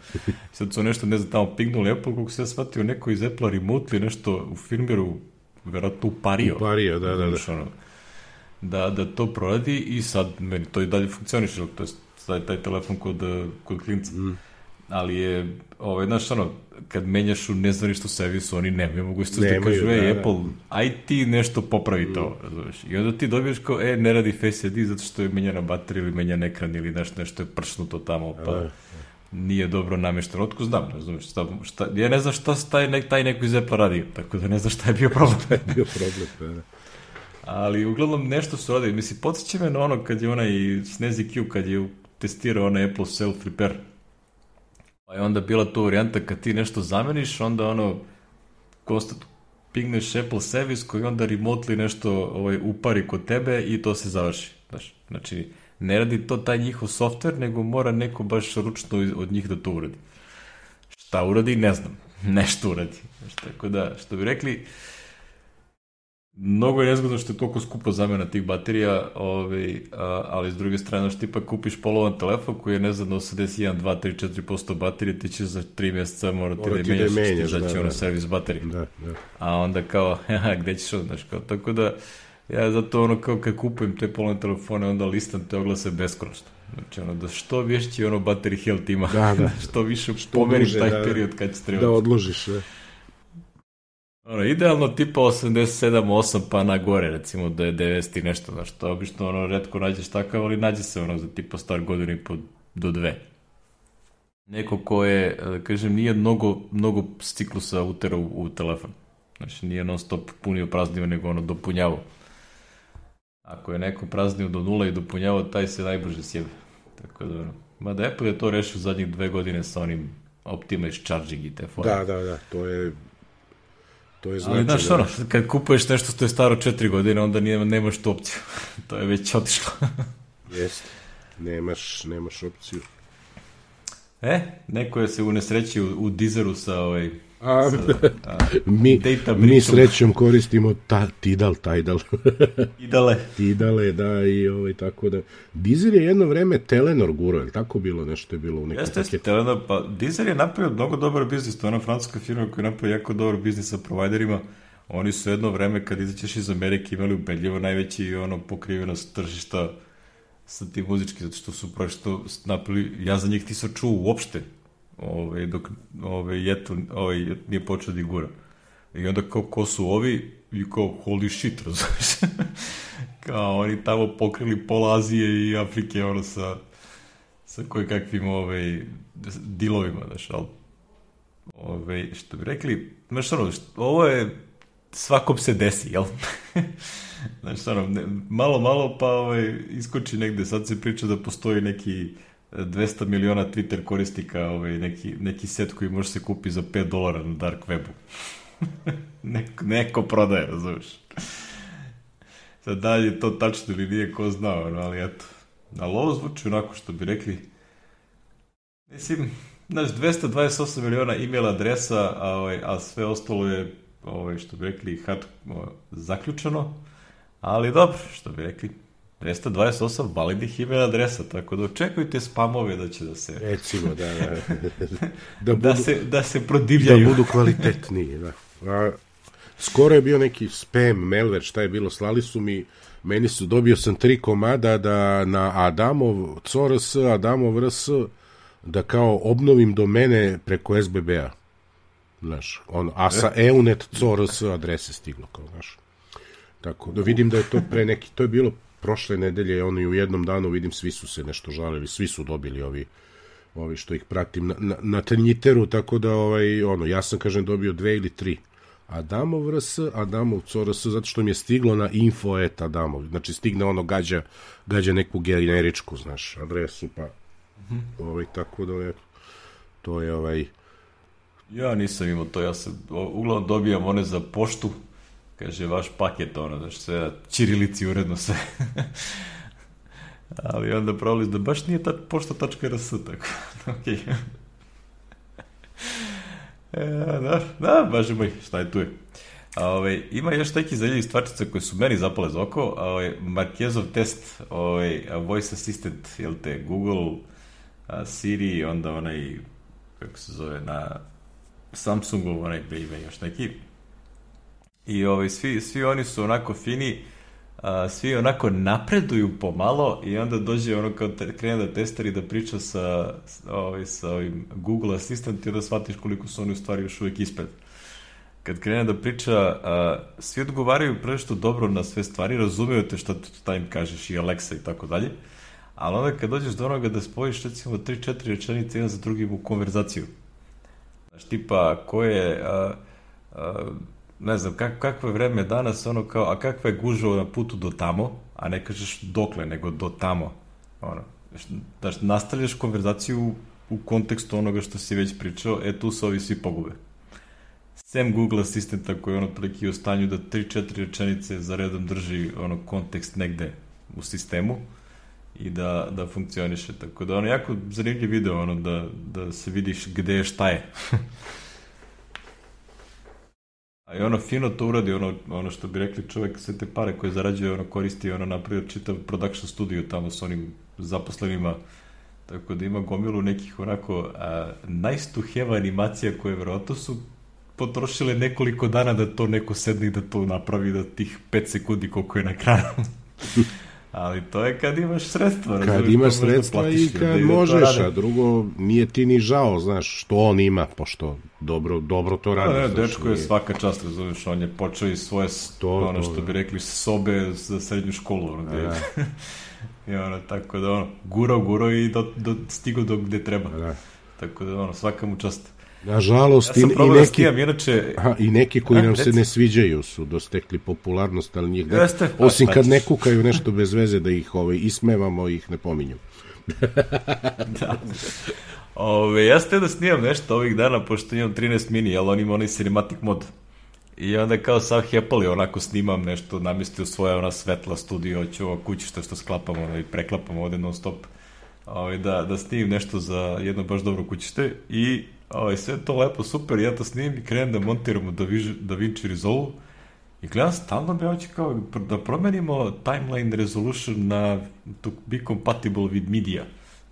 Speaker 1: Sad su nešto, ne znam, tamo pignuli Apple, kako se ja shvatio, neko iz Apple remotely nešto u firmeru, verovatno upario.
Speaker 2: Upario, da, da, da.
Speaker 1: Ono, da, da to proradi i sad meni to i dalje funkcioniše, to je taj, taj telefon kod, kod klinca. Mm. Ali je, ovaj, znaš, ono, kad menjaš u nezvaništu servisu, oni nemaju mogućnost da kažu, ej, da, da. Apple, aj ti nešto popravi to, razumeš. I onda ti dobiješ kao, e, ne radi Face ID zato što je menjana baterija ili menjan ekran ili nešto, nešto je pršnuto tamo, pa da. nije dobro namešteno. Otko znam, razumeš, šta, šta, ja ne znam šta taj, taj neko iz Apple radi, tako da ne znam šta je bio problem.
Speaker 2: šta je bio problem, pa da.
Speaker 1: Ali uglavnom nešto su radili. Mislim, podsjeća me na ono kad je onaj Snezi Q, kad je testirao onaj Apple Self Repair. Pa je onda bila to varijanta kad ti nešto zameniš, onda ono konstant pingneš Apple Service koji onda remotely nešto ovaj, upari kod tebe i to se završi. Znaš, znači, ne radi to taj njihov software, nego mora neko baš ručno od njih da to uradi. Šta uradi, ne znam. Nešto uradi. Znaš, tako da, što bi rekli, uh, Mnogo je nezgodno što je toliko skupo zamena tih baterija, ovaj, a, ali s druge strane što ti pa kupiš polovan telefon koji je ne znam 81, 2, 3, 4% baterije, ti ćeš za 3 mjeseca morati
Speaker 2: Mora da je menjaš, da menjaš
Speaker 1: da,
Speaker 2: da,
Speaker 1: ono servis baterije.
Speaker 2: Da, da.
Speaker 1: A onda kao, ja, gde ćeš znaš, kao, tako da ja zato ono kao kad kupujem te polovne telefone, onda listam te oglase beskonačno. Znači ono, da što više ono battery health ima,
Speaker 2: da, da.
Speaker 1: što više što pomeriš taj da, period kad će trebati.
Speaker 2: Da odložiš, ne.
Speaker 1: Ono, idealno tipa 87-8 pa na gore, recimo da je 90 i nešto, znaš, to obično ono, redko nađeš takav, ali nađe se ono za tipa star godinu i po do dve. Neko ko je, da kažem, nije mnogo, mnogo ciklusa uterao u, u telefon. Znači, nije non stop punio praznio, nego ono dopunjavao. Ako je neko praznio do nula i dopunjavao, taj se najbrže sjebe. Tako da, ono, mada Apple je to rešio zadnjih dve godine sa onim Optimize Charging i te fore.
Speaker 2: Da, da, da, to je To je
Speaker 1: znači, Ali znaš, da... ono, kad kupuješ nešto što je staro četiri godine, onda nije, nemaš tu opciju. to je već otišlo.
Speaker 2: Jeste. Nemaš, nemaš opciju.
Speaker 1: E, neko je se unesrećio u, u dizeru sa ovaj,
Speaker 2: A, mi, mi srećom koristimo ta, Tidal, Tidal.
Speaker 1: Tidale.
Speaker 2: Tidale, da, i ovaj, tako da. Dizer je jedno vreme Telenor guro, je tako bilo? Nešto je bilo u nekom
Speaker 1: Jeste, jeste, Telenor, pa Dizer je napravio mnogo dobar biznis, to je ona francuska firma koja je napravio jako dobar biznis sa providerima. Oni su jedno vreme, kad izaćeš iz Amerike, imali ubedljivo najveći ono, pokrivenost tržišta sa tim muzički, zato što su prošto napravili, ja za njih nisam čuo uopšte ovaj, dok ovaj, jetu ovaj, nije počeo da gura. I onda kao, ko su ovi? I kao, holy shit, razumiješ? kao, oni tamo pokrili pola Azije i Afrike, ono, sa, sa koje kakvim, ovaj, dilovima, znaš, ali, ovaj, što bi rekli, znaš, ono, ovo je, svakom se desi, jel? znaš, ono, ne, malo, malo, pa, ovaj, iskoči negde, sad se priča da postoji neki, 200 miliona Twitter korisnika, ovaj, neki, neki set koji može se kupi za 5 dolara na dark webu. neko, neko prodaje, razumiješ? Sad dalje to tačno ili nije, ko znao, no, ali eto. Ali ovo zvuči onako što bi rekli, mislim, znaš, 228 miliona e-mail adresa, a, ovaj, a sve ostalo je, ovaj, što bi rekli, hard, zaključeno, ali dobro, što bi rekli, 228 validnih email adresa, tako da očekujte spamove da će da se...
Speaker 2: Recimo, da, da.
Speaker 1: da, da, budu, da, se, da se prodivljaju.
Speaker 2: Da budu kvalitetniji, da. A, skoro je bio neki spam, malware, šta je bilo, slali su mi, meni su, dobio sam tri komada da na Adamov, CORS, Adamov RS, da kao obnovim domene preko SBB-a. Znaš, on, a sa e? EUNET CORS adrese stiglo, kao, znaš. Tako, da vidim da je to pre neki, to je bilo prošle nedelje, oni u jednom danu vidim svi su se nešto žalili, svi su dobili ovi ovaj, što ih pratim na, na, na Twitter-u, tako da ovaj, ono, ja sam, kažem, dobio dve ili tri. Adamov RS, Adamov CRS, zato što mi je stiglo na info et Adamov. Znači, stigne ono, gađa, gađa neku generičku, znaš, adresu, pa mm -hmm. ovaj, tako da je, to je ovaj...
Speaker 1: Ja nisam imao to, ja sam uglavnom dobijam one za poštu, kaže vaš paket, ono, znaš, sve čirilici uredno sve. Ali onda pravili da baš nije ta pošta.rs, tako, okej. E, da, da, baže moj, šta je tu je. A, ove, ovaj, ima još neki zanimljivi stvarčice koje su meni zapale za oko. A, ove, ovaj, Marquezov test, ove, ovaj, voice assistant, jel te, Google, a, Siri, onda onaj, kako se zove, na Samsungu, onaj, ima još neki. I ove, svi, svi oni su onako fini, a, svi onako napreduju pomalo i onda dođe ono kao krene da testari da priča sa, ovaj, sa ovim Google Assistant i onda shvatiš koliko su oni u stvari još uvijek ispred. Kad krene da priča, a, svi odgovaraju što dobro na sve stvari, razumiju te šta, šta im kažeš i Alexa i tako dalje, ali onda kad dođeš do onoga da spojiš recimo 3-4 rečenice jedan za drugim u konverzaciju. Znaš, tipa, ko je... A, a, ne znam, kak, kakvo je vreme danas, ono kao, a kakva je gužva na putu do tamo, a ne kažeš dokle, nego do tamo. Ono, znaš, nastavljaš konverzaciju u kontekstu onoga što si već pričao, e tu se ovi svi pogube. Sem Google asistenta koji je ono prilike u stanju da 3-4 rečenice za redom drži ono kontekst negde u sistemu i da, da funkcioniše. Tako da ono jako zanimljiv video ono da, da se vidiš gde je šta je. A i ono fino to uradi, ono, ono što bi rekli čovek, sve te pare koje zarađuje, ono koristi, ono napravio čitav production studio tamo s onim zaposlenima, tako da ima gomilu nekih onako a, nice to have animacija koje verovatno su potrošile nekoliko dana da to neko sedne i da to napravi da tih 5 sekundi koliko je na kraju. Ali to je kad imaš sredstva.
Speaker 2: Kad imaš sredstva i kad da možeš, a drugo nije ti ni žao, znaš, što on ima, pošto dobro, dobro to radi.
Speaker 1: Da, ne, dečko je svaka čast, razumiješ, on je počeo iz svoje, to, ono to, što da. bi rekli, sobe za srednju školu, ono, da. I ono, tako da, ono, gurao, gurao i do, do, stigo do gde treba. Da. Tako da, ono, svaka mu čast.
Speaker 2: Nažalost, ja i, i, neki, skijam, inače... aha, i neki koji a, nam reci. se ne sviđaju su dostekli popularnost, ali njih ne, Jeste, osim kad ne kukaju nešto bez veze da ih ovaj, ismevamo, ih ne pominju.
Speaker 1: da. Ove, ja ste da snimam nešto ovih dana, pošto imam 13 mini, ali on ima onaj cinematic mod. I onda kao sav hepali, onako snimam nešto, namestio svoje ona svetla studio, ću ovo kućište što sklapamo ono, i preklapamo ovde non stop. Ove, da, da snimim nešto za jedno baš dobro kućište i ovaj, sve to lepo, super, ja to snimim i krenem da montiram u DaVinci Resolve i gledam stalno da hoće kao da promenimo timeline resolution na to be compatible with media.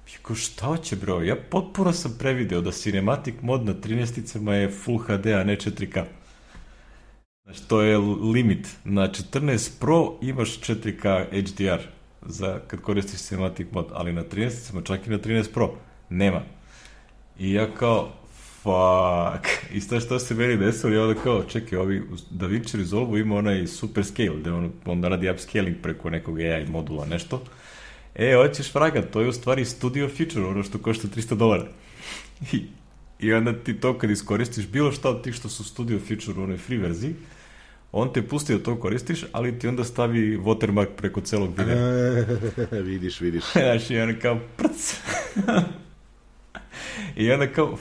Speaker 1: I kao šta hoće bro, ja potpuno sam prevideo da cinematic mod na 13-icama je Full HD, a ne 4K. Znači, to je limit. Na 14 Pro imaš 4K HDR za kad koristiš cinematic mod, ali na 13-icama, čak i na 13 Pro, nema. I ja kao, fuck. I šta što se meni desilo, ja onda kao, čekaj, ovi Da Vinci Resolve ima onaj super scale, gde on, on radi upscaling preko nekog AI modula, nešto. E, hoćeš fraga, to je u stvari Studio Feature, ono što košta 300 dolara. I, I onda ti to kad iskoristiš bilo šta od tih što su Studio Feature u onoj free verziji, on te pusti da to koristiš, ali ti onda stavi watermark preko celog videa.
Speaker 2: vidiš, vidiš.
Speaker 1: Znaš, i onda kao prc. I onda kao,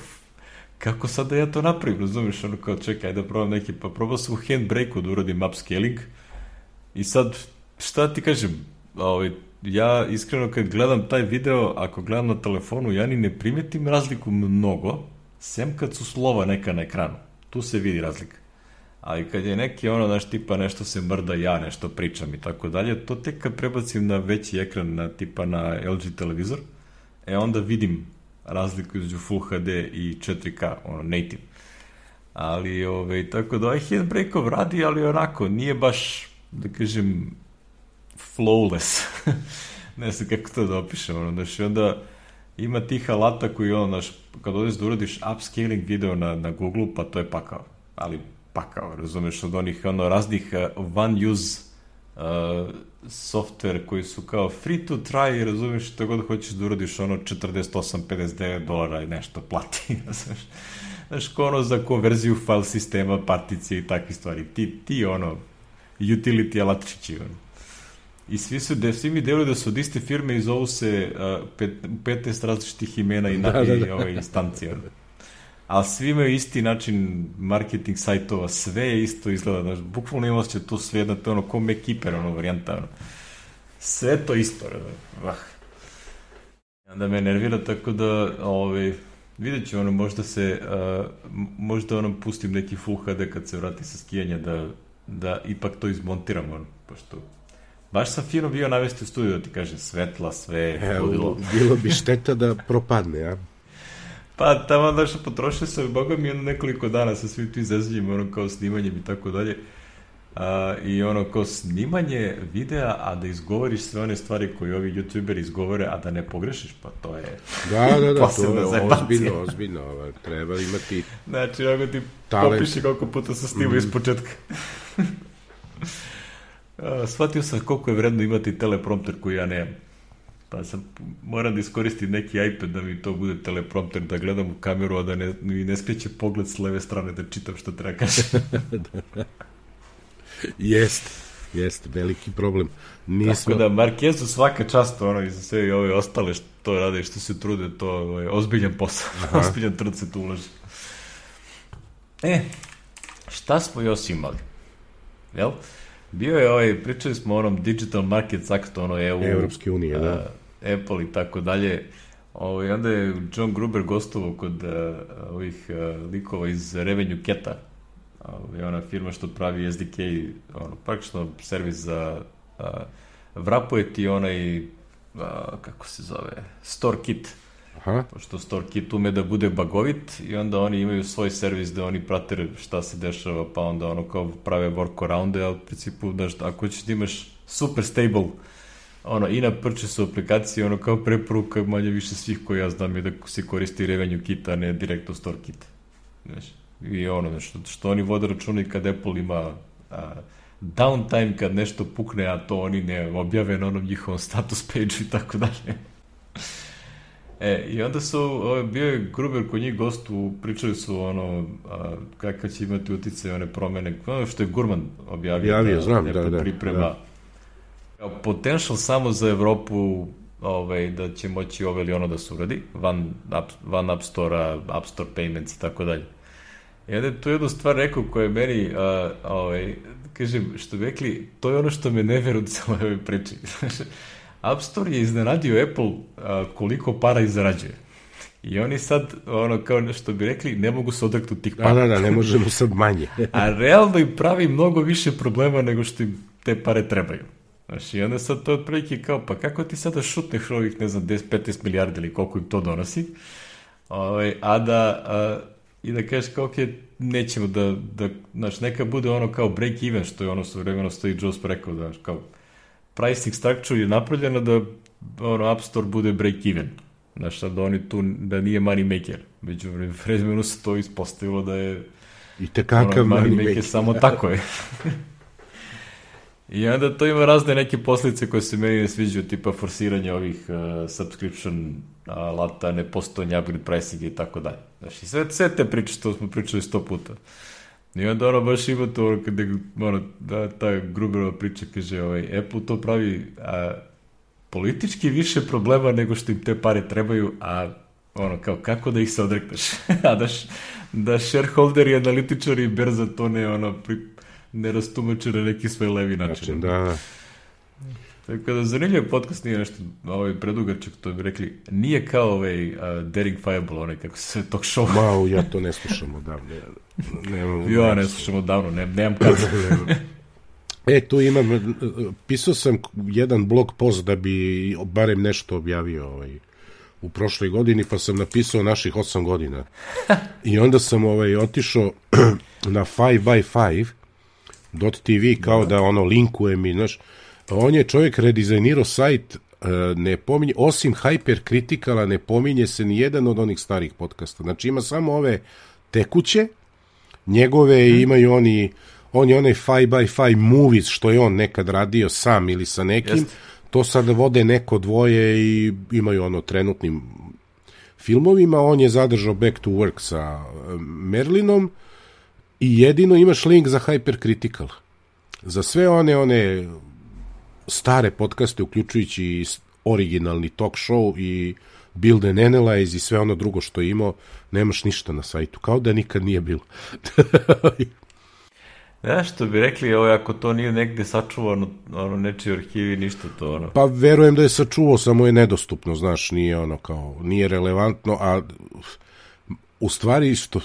Speaker 1: kako sad da ja to napravim, razumiješ, ono kao čekaj da probam neki, pa probao sam u handbrake da uradim upscaling i sad, šta ti kažem, ovaj, ja iskreno kad gledam taj video, ako gledam na telefonu, ja ni ne primetim razliku mnogo, sem kad su slova neka na ekranu, tu se vidi razlika. Ali kad je neki ono, znaš, tipa nešto se mrda, ja nešto pričam i tako dalje, to tek kad prebacim na veći ekran, na tipa na LG televizor, e onda vidim razliku između Full HD i 4K, ono, native. Ali, ove, tako da ovaj Handbrakeov radi, ali onako, nije baš, da kažem, flawless. ne znam kako to da opišem, ono, znaš, onda ima tih alata koji, ono, znaš, kad odeš da uradiš upscaling video na, na Google, pa to je pakao. Ali pakao, razumeš, od onih, ono, raznih uh, one use uh, software koji su kao free to try i razumeš što god hoćeš da uradiš ono 48-59 dolara i nešto plati, znaš. Znaš, ko ono za konverziju file sistema, particije i takve stvari. Ti, ti ono, utility alatčići, ono. I svi su, de, svi mi deluju da su od iste firme i zovu se uh, pet, 15 različitih imena i, na, da, da, da. i ove instancije. Ono. Ali svi imaju isti način marketing sajtova, sve je isto izgleda, znaš, bukvalno ima osjećaj to sve jedna, to ono, ko Mekeeper, ono, varijanta, ono. Sve to isto, ono, vah. Onda me nervira, tako da, ovaj, vidjet ću, ono, možda se, uh, možda, ono, pustim neki Full HD kad se vrati sa skijanja, da, da ipak to izmontiram, ono, pošto Baš sam fino bio navesti u studiju da ti kaže svetla, sve,
Speaker 2: e, ludilo. Bilo bi šteta da propadne, ja?
Speaker 1: Pa tamo da što potrošio sam, boga mi ono nekoliko dana sa svim tim zezanjem, ono kao snimanjem i tako dalje. A, I ono kao snimanje videa, a da izgovoriš sve one stvari koje ovi youtuberi izgovore, a da ne pogrešiš, pa to je
Speaker 2: Da, da, da, to je ozbiljno, ozbiljno, ovaj, treba imati
Speaker 1: Znači, ako ti talent. popiši koliko puta sam snimao mm. iz početka. a, shvatio sam koliko je vredno imati teleprompter koji ja nemam. Pa sam, moram da iskoristim neki iPad da mi to bude teleprompter, da gledam u kameru, a da ne, mi ne skreće pogled s leve strane da čitam što treba kažem.
Speaker 2: jest, jest, veliki problem.
Speaker 1: Nismo... Tako da, Markezu svaka čast, ono, i za sve i ove ostale što to rade, što se trude, to je ovaj, ozbiljan posao, ozbiljan trud se tu ulaži. E, šta smo još imali? Jel? Bio je ovaj, pričali smo o onom Digital Markets Act, ono EU,
Speaker 2: Evropske unije, da.
Speaker 1: Apple i tako dalje. Ovo, I onda je John Gruber gostovao kod uh, ovih uh, likova iz Revenue Keta. Je ona firma što pravi SDK, ono, praktično servis za uh, Vrapoje ti onaj, uh, kako se zove, Store Kit. Aha. Pošto StoreKit ume da bude bagovit i onda oni imaju svoj servis da oni prate šta se dešava, pa onda ono kao prave workarounde, ali u principu, znaš, ako ćeš da imaš super stable ono, i na purchase aplikacije, ono kao preporuka manje više svih koji ja znam je da se koristi revenue kit, a ne direktno store kit. Znaš, i ono, što, što oni vode računa kad Apple ima a, downtime kad nešto pukne, a to oni ne objave na onom njihovom status page i tako dalje. E, i onda su, ovaj, bio je Gruber kod njih gost, u, pričali su ono, a, kakav će imati utice one promene, ono što je Gurman objavio,
Speaker 2: Javio, da, znam, da, da,
Speaker 1: priprema. Da. Kao potential samo za Evropu ovaj, da će moći ovo ili ono da se uradi, van, up, van App Store-a, App Store Payments i tako dalje. I onda je tu jednu stvar rekao koja je meni, a, ovaj, kažem, što bi rekli, to je ono što me ne veru u celoj ovoj priči. App Store je iznenadio Apple a, koliko para izrađuje. I oni sad, ono, kao nešto bi rekli, ne mogu se odreknuti tih para.
Speaker 2: Da, da, da, ne možemo sad manje.
Speaker 1: A realno im pravi mnogo više problema nego što im te pare trebaju. Znaš, i onda sad to otprilike kao, pa kako ti sada šutneš ovih, ne znam, 10-15 milijardi ili koliko im to donosi, ovaj, a da, a, i da kažeš kao, ok, nećemo da, da, znaš, neka bude ono kao break even, što je ono su vremeno stoji Joe rekao, znaš, kao, pricing structure je napravljena da ono, App Store bude break even. Znaš, da oni tu, da nije money maker. Među vremenu se to ispostavilo da je
Speaker 2: I te kakav
Speaker 1: ono, money, money maker. Samo tako je. I onda to ima razne neke posljedice koje se meni ne sviđaju, tipa forsiranje ovih uh, subscription alata, nepostojanje upgrade pricing i tako dalje. Znaš, i sve, sve te priče što smo pričali sto puta. I onda ono baš ima to, kada, ono, da, ta Gruberova priča kaže, ovaj, Apple to pravi a, politički više problema nego što im te pare trebaju, a ono, kao, kako da ih se odrekneš? a da, š, da shareholderi, analitičari berza to ne, ono, pri, ne rastumače na neki svoj levi način.
Speaker 2: Znači, da, da.
Speaker 1: Tako da zanimljiv podcast nije nešto ovaj predugačak, to bi rekli, nije kao ovaj uh, Daring Fireball, onaj kako se tog show.
Speaker 2: Mau, ja to ne slušam odavno.
Speaker 1: Nemam, ja ne slušam odavno, ne, nemam kada.
Speaker 2: e, tu imam, pisao sam jedan blog post da bi barem nešto objavio ovaj, u prošloj godini, pa sam napisao naših 8 godina. I onda sam ovaj, otišao na 5x5 .tv kao da ono linkujem i, znaš, on je čovjek redizajnirao sajt e, ne pominje, osim Hypercriticala ne pominje se ni jedan od onih starih podcasta. Znači ima samo ove tekuće, njegove hmm. imaju oni on je onaj 5 by 5 movies što je on nekad radio sam ili sa nekim,
Speaker 1: Jeste.
Speaker 2: to sada vode neko dvoje i imaju ono trenutnim filmovima, on je zadržao Back to Work sa e, Merlinom i jedino imaš link za Hypercritical. Za sve one one stare podcaste, uključujući i originalni talk show i Build and Analyze i sve ono drugo što je imao, nemaš ništa na sajtu, kao da nikad nije bilo.
Speaker 1: Znaš što bi rekli, ovo, ako to nije negde sačuvano, ono, nečiji arhivi, ništa to, ono.
Speaker 2: Pa verujem da je sačuvao, samo je nedostupno, znaš, nije ono kao, nije relevantno, a u stvari što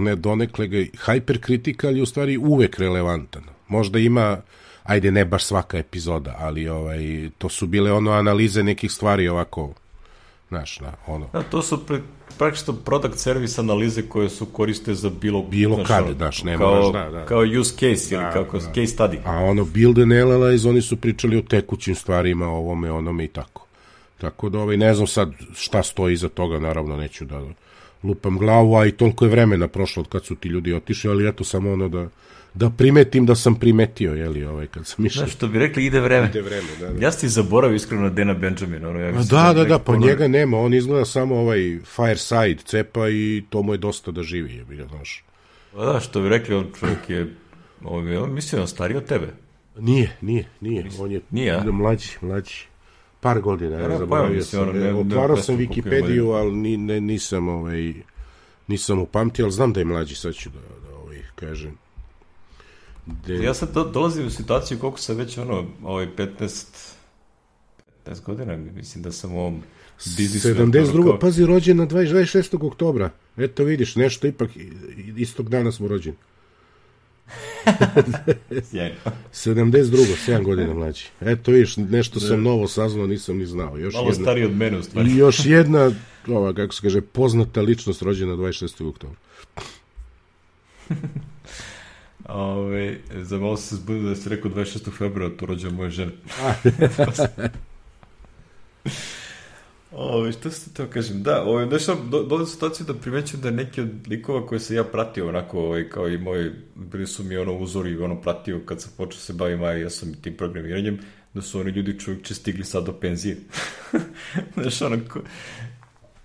Speaker 2: ne donekle ga hypercritical je u stvari uvek relevantan. Možda ima ajde ne baš svaka epizoda, ali ovaj to su bile ono analize nekih stvari ovako znaš, na, ono
Speaker 1: Da, to su pre, praktično product service analize koje su koriste za bilo...
Speaker 2: Bilo
Speaker 1: znaš,
Speaker 2: kad,
Speaker 1: ono,
Speaker 2: znaš, ne
Speaker 1: kao,
Speaker 2: moraš, da, da.
Speaker 1: Kao use case ili
Speaker 2: Da,
Speaker 1: kako,
Speaker 2: da.
Speaker 1: case study.
Speaker 2: A ono Build and Analyze, oni su pričali o tekućim stvarima, o ovome, onome i tako. Tako da, ovaj, ne znam sad šta stoji iza toga, naravno neću da lupam glavu, a i toliko je vremena prošlo od kad su ti ljudi otišli, ali eto samo ono da, da primetim da sam primetio, jeli, ovaj, kad sam išao.
Speaker 1: Znaš, što bi rekli, ide vreme.
Speaker 2: Ide vreme, da, da.
Speaker 1: Ja sam ti zaboravio iskreno na Dana Benjamina. Ono, ja mislim
Speaker 2: da, da, da,
Speaker 1: nekako
Speaker 2: pa njega nema, on izgleda samo ovaj Fireside cepa i to mu je dosta da živi, je bilo, znaš.
Speaker 1: Pa da, što bi rekli, on čovjek je... Ovaj, on mislim da je on stariji od tebe.
Speaker 2: Nije, nije, nije, on je
Speaker 1: Nije, a?
Speaker 2: mlađi, mlađi. Par godina,
Speaker 1: Pa
Speaker 2: ja
Speaker 1: da,
Speaker 2: zaboravio
Speaker 1: pa, mislim,
Speaker 2: sam.
Speaker 1: ono, ne-
Speaker 2: Otvarao sam Wikipediju, ali ni, ne, nisam, ovaj, nisam upamtio, ali znam da je mlađi, sad ću da, da ovaj, kažem. De,
Speaker 1: Ja sad do, dolazim u situaciju koliko sam već ono, ovaj 15 15 godina, mislim da sam u ovom biznisu.
Speaker 2: 72.
Speaker 1: kao-
Speaker 2: pazi, rođen na 20 26. oktobra. Eto vidiš, nešto ipak, istog dana smo rođeni.
Speaker 1: Sjajno.
Speaker 2: 72. 7 godina mlađi. Eto vidiš, nešto sam novo saznao, nisam ni znao. Još
Speaker 1: Malo
Speaker 2: jedna,
Speaker 1: stariji od mene u stvari.
Speaker 2: I još jedna, ova, kako se kaže, poznata ličnost rođena 26. oktobra.
Speaker 1: Ove, za malo se zbudio da si rekao 26. februara, to rođe moje žene. Ove, što se to kažem? Da, ove, šta, do, u situaciju da primećujem da neki od likova koje sam ja pratio, onako, ovaj, kao i moji, bili su mi ono uzori, ono, pratio kad sam počeo se bavim, a ja sam tim programiranjem, da su oni ljudi čovječe stigli sad do penzije. znaš, ono, ko,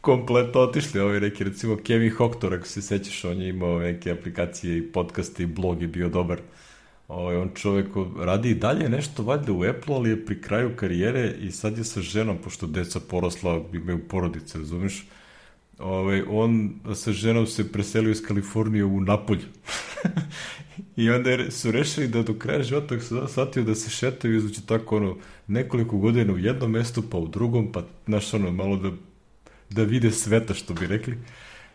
Speaker 1: kompletno otišli, ovaj neki, recimo Kevin Hoctor, ako se sećaš, on je imao neke aplikacije i podcaste i blog je bio dobar. Ovaj, on čovek radi i dalje nešto valjda u Apple, ali je pri kraju karijere i sad je sa ženom, pošto deca porasla, imaju porodice, razumiješ? Ovaj, on sa ženom se preselio iz Kalifornije u Napolj. I onda su rešili da do kraja života su shvatio da se šetaju između tako ono nekoliko godina u jednom mestu, pa u drugom, pa znaš ono malo da da vide sveta, što bi rekli.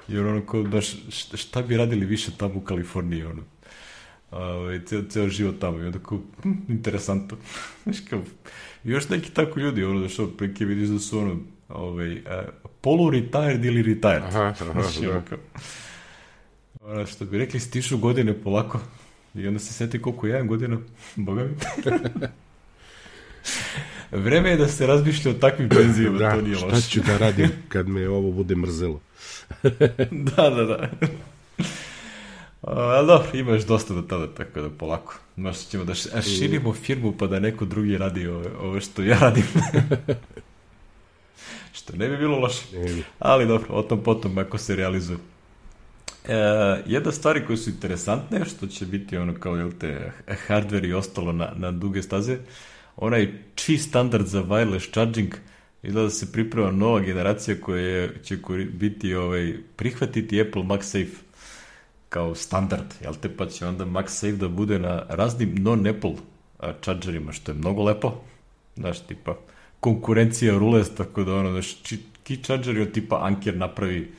Speaker 1: Jer ono, kao, šta- šta bi radili više tamo u Kaliforniji, ono. Ovaj, ceo, ceo život tamo i onda kao, hm, interesantno. Znaš, kao, još neki tako ljudi, ono, da što preke vidiš da su ono, ovaj, a, polu-retired ili retired.
Speaker 2: Aha, aha,
Speaker 1: Znaš,
Speaker 2: da.
Speaker 1: kao, ono, što bi rekli, stišu godine polako i onda se seti koliko ja imam godina, boga mi. Vreme je da se razmišlja o takvim penzijama,
Speaker 2: Da,
Speaker 1: to nije
Speaker 2: šta
Speaker 1: loše.
Speaker 2: ću da radim kad me ovo bude mrzelo?
Speaker 1: da, da, da. Ali dobro, ima još dosta do tada, tako da polako. Možda ćemo da širimo firmu pa da neko drugi radi ove, ove što ja radim. što ne bi bilo loše.
Speaker 2: Ne bi.
Speaker 1: Ali dobro, o tom potom ako se realizuje. E, jedna stvari koje su interesantne, što će biti ono kao jel te, hardware i ostalo na, na duge staze, onaj Qi standard za wireless charging, izgleda da se priprema nova generacija koja će biti ovaj, prihvatiti Apple MagSafe kao standard, jel te, pa će onda MagSafe da bude na raznim non-Apple chargerima, što je mnogo lepo. Znaš, tipa, konkurencija rule, tako da ono, znaš, key charger od tipa Anker napravi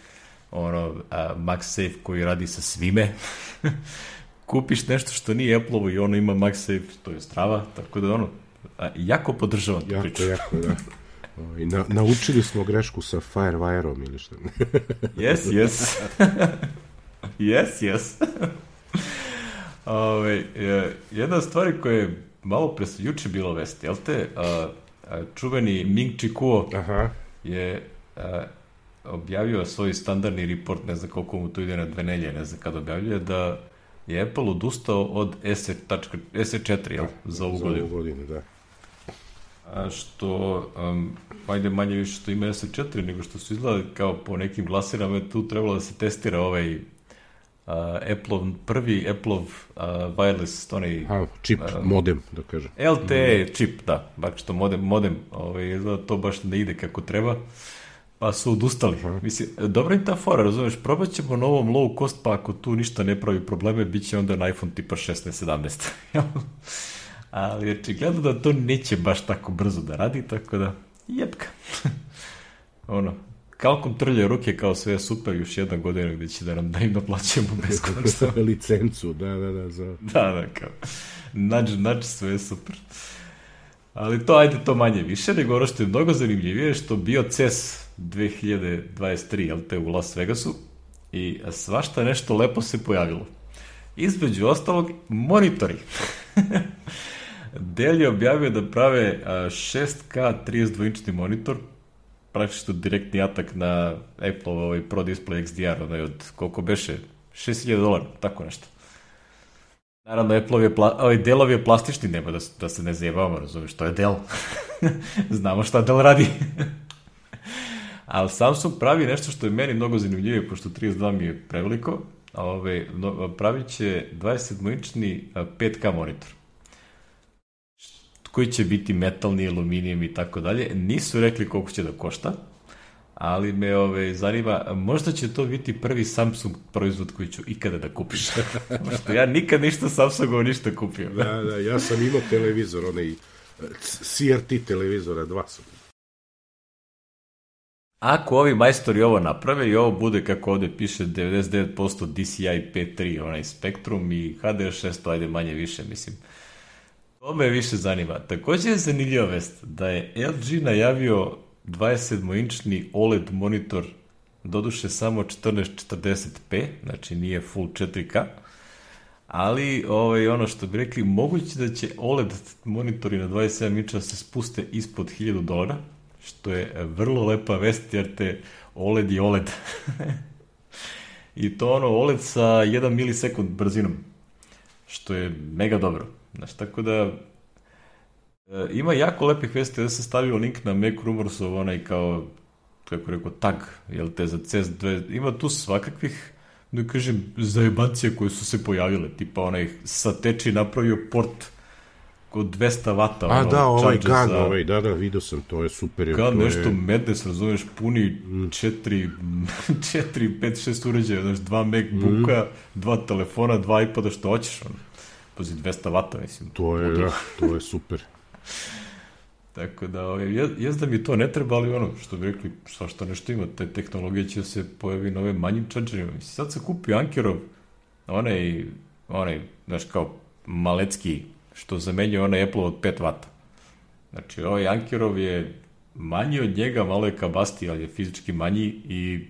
Speaker 1: ono, a, MagSafe koji radi sa svime. Kupiš nešto što nije Apple-ovo i ono ima MagSafe, to je strava, tako da ono, a, jako podržavam tu
Speaker 2: Jako,
Speaker 1: priču.
Speaker 2: jako, da. Ovaj, Na, naučili smo grešku sa Firewire-om ili šta.
Speaker 1: Yes, yes. yes, yes. Ove, e, jedna stvar koja je malo pre juče bilo vesti, jel te? A, a, čuveni Ming Chi Kuo
Speaker 2: Aha.
Speaker 1: je a, objavio svoj standardni report, ne znam koliko mu to ide na dve nelje, ne znam kada objavljuje, da je Apple odustao od SE, tačka, SE4, jel? Za ovu
Speaker 2: Za
Speaker 1: godinu.
Speaker 2: ovu godinu, da.
Speaker 1: A što, um, ajde manje više što ima SE4, nego što su izgledali kao po nekim glasirama, tu trebalo da se testira ovaj uh, Apple, prvi Apple-ov uh, wireless, onaj
Speaker 2: Ha, čip, modem, da kažem.
Speaker 1: LTE čip, da, baš što modem, modem ovaj, to baš ne ide kako treba, pa su odustali. Mislim, dobra je ta fora, razumeš, probat ćemo na ovom low cost, pa ako tu ništa ne pravi probleme, bit će onda na iPhone tipa 16-17. Ali očigledno da to neće baš tako brzo da radi, tako da, jebka. ono, Kalkom trlje ruke kao sve super, još jedna godina gde će da nam da im naplaćujemo beskonačno.
Speaker 2: licencu, da, da, da, za...
Speaker 1: Da, da, kao, nađe, nađe sve super. Ali to, ajde, to manje više, nego ono što je mnogo zanimljivije je što bio CES 2023, jel te, u Las Vegasu, i svašta nešto lepo se pojavilo. Između ostalog, monitori. Dell je objavio da prave a, 6K 32-inčni monitor, praktično direktni atak na Apple ovaj Pro Display XDR, onaj od koliko beše, 6000 dolara, tako nešto. Naravno, Apple je, pla, ovaj Dellov je plastični, nema da, da se ne zajebavamo, razumiješ, to je Dell. Znamo šta Dell radi. Ali Samsung pravi nešto što je meni mnogo zanimljivije, pošto 32 mi je preveliko, ove, no, pravit će 27-inčni 5K monitor koji će biti metalni, aluminijem i tako dalje. Nisu rekli koliko će da košta, ali me ove, zanima, možda će to biti prvi Samsung proizvod koji ću ikada da kupiš. Što ja nikad ništa Samsungova ništa kupio.
Speaker 2: Da, da, ja sam imao televizor, onaj CRT televizora, dva su.
Speaker 1: Ako ovi majstori ovo naprave i ovo bude kako ovde piše 99% DCI P3, onaj Spectrum i HDR6, to ajde manje više, mislim. To me više zanima. Takođe je zanimljiva vest da je LG najavio 27-inčni OLED monitor, doduše samo 1440p, znači nije full 4K, ali ovaj, ono što bi rekli, moguće da će OLED monitori na 27 inča se spuste ispod 1000 dolara, što je vrlo lepa vest, jer te OLED i OLED. I to ono OLED sa 1 milisekund brzinom, što je mega dobro. Znaš, tako da e, ima jako lepih vesti da se stavio link na Mac Rumorsov onaj kao kako rekao tag, jel te za CS2 ima tu svakakvih da kažem zajebancije koje su se pojavile tipa onaj sateči napravio port kod 200 vata
Speaker 2: A
Speaker 1: ono,
Speaker 2: da, ovaj GAN,
Speaker 1: za-
Speaker 2: ovaj, da, da, vidio sam, to je super.
Speaker 1: Kao
Speaker 2: to
Speaker 1: nešto
Speaker 2: je,
Speaker 1: Madness, razumeš, puni 4, 4, 5, 6 uređaja, znaš, dva MacBooka, dva telefona, dva iPada, što hoćeš, ono. Pazi, 200 vata, mislim.
Speaker 2: to je, da, to je super.
Speaker 1: Tako da, ovaj, je, jest da mi to ne treba, ali ono, što bi rekli, svašta nešto ima, te tehnologije će se pojavi na ovim manjim čančerima. Mislim, sad se kupio Ankerov, onaj, onaj, znaš, kao malecki, što zamenjuje onaj Apple od 5 vata. Znači, ovaj Ankerov je manji od njega, malo je kabasti, ali je fizički manji i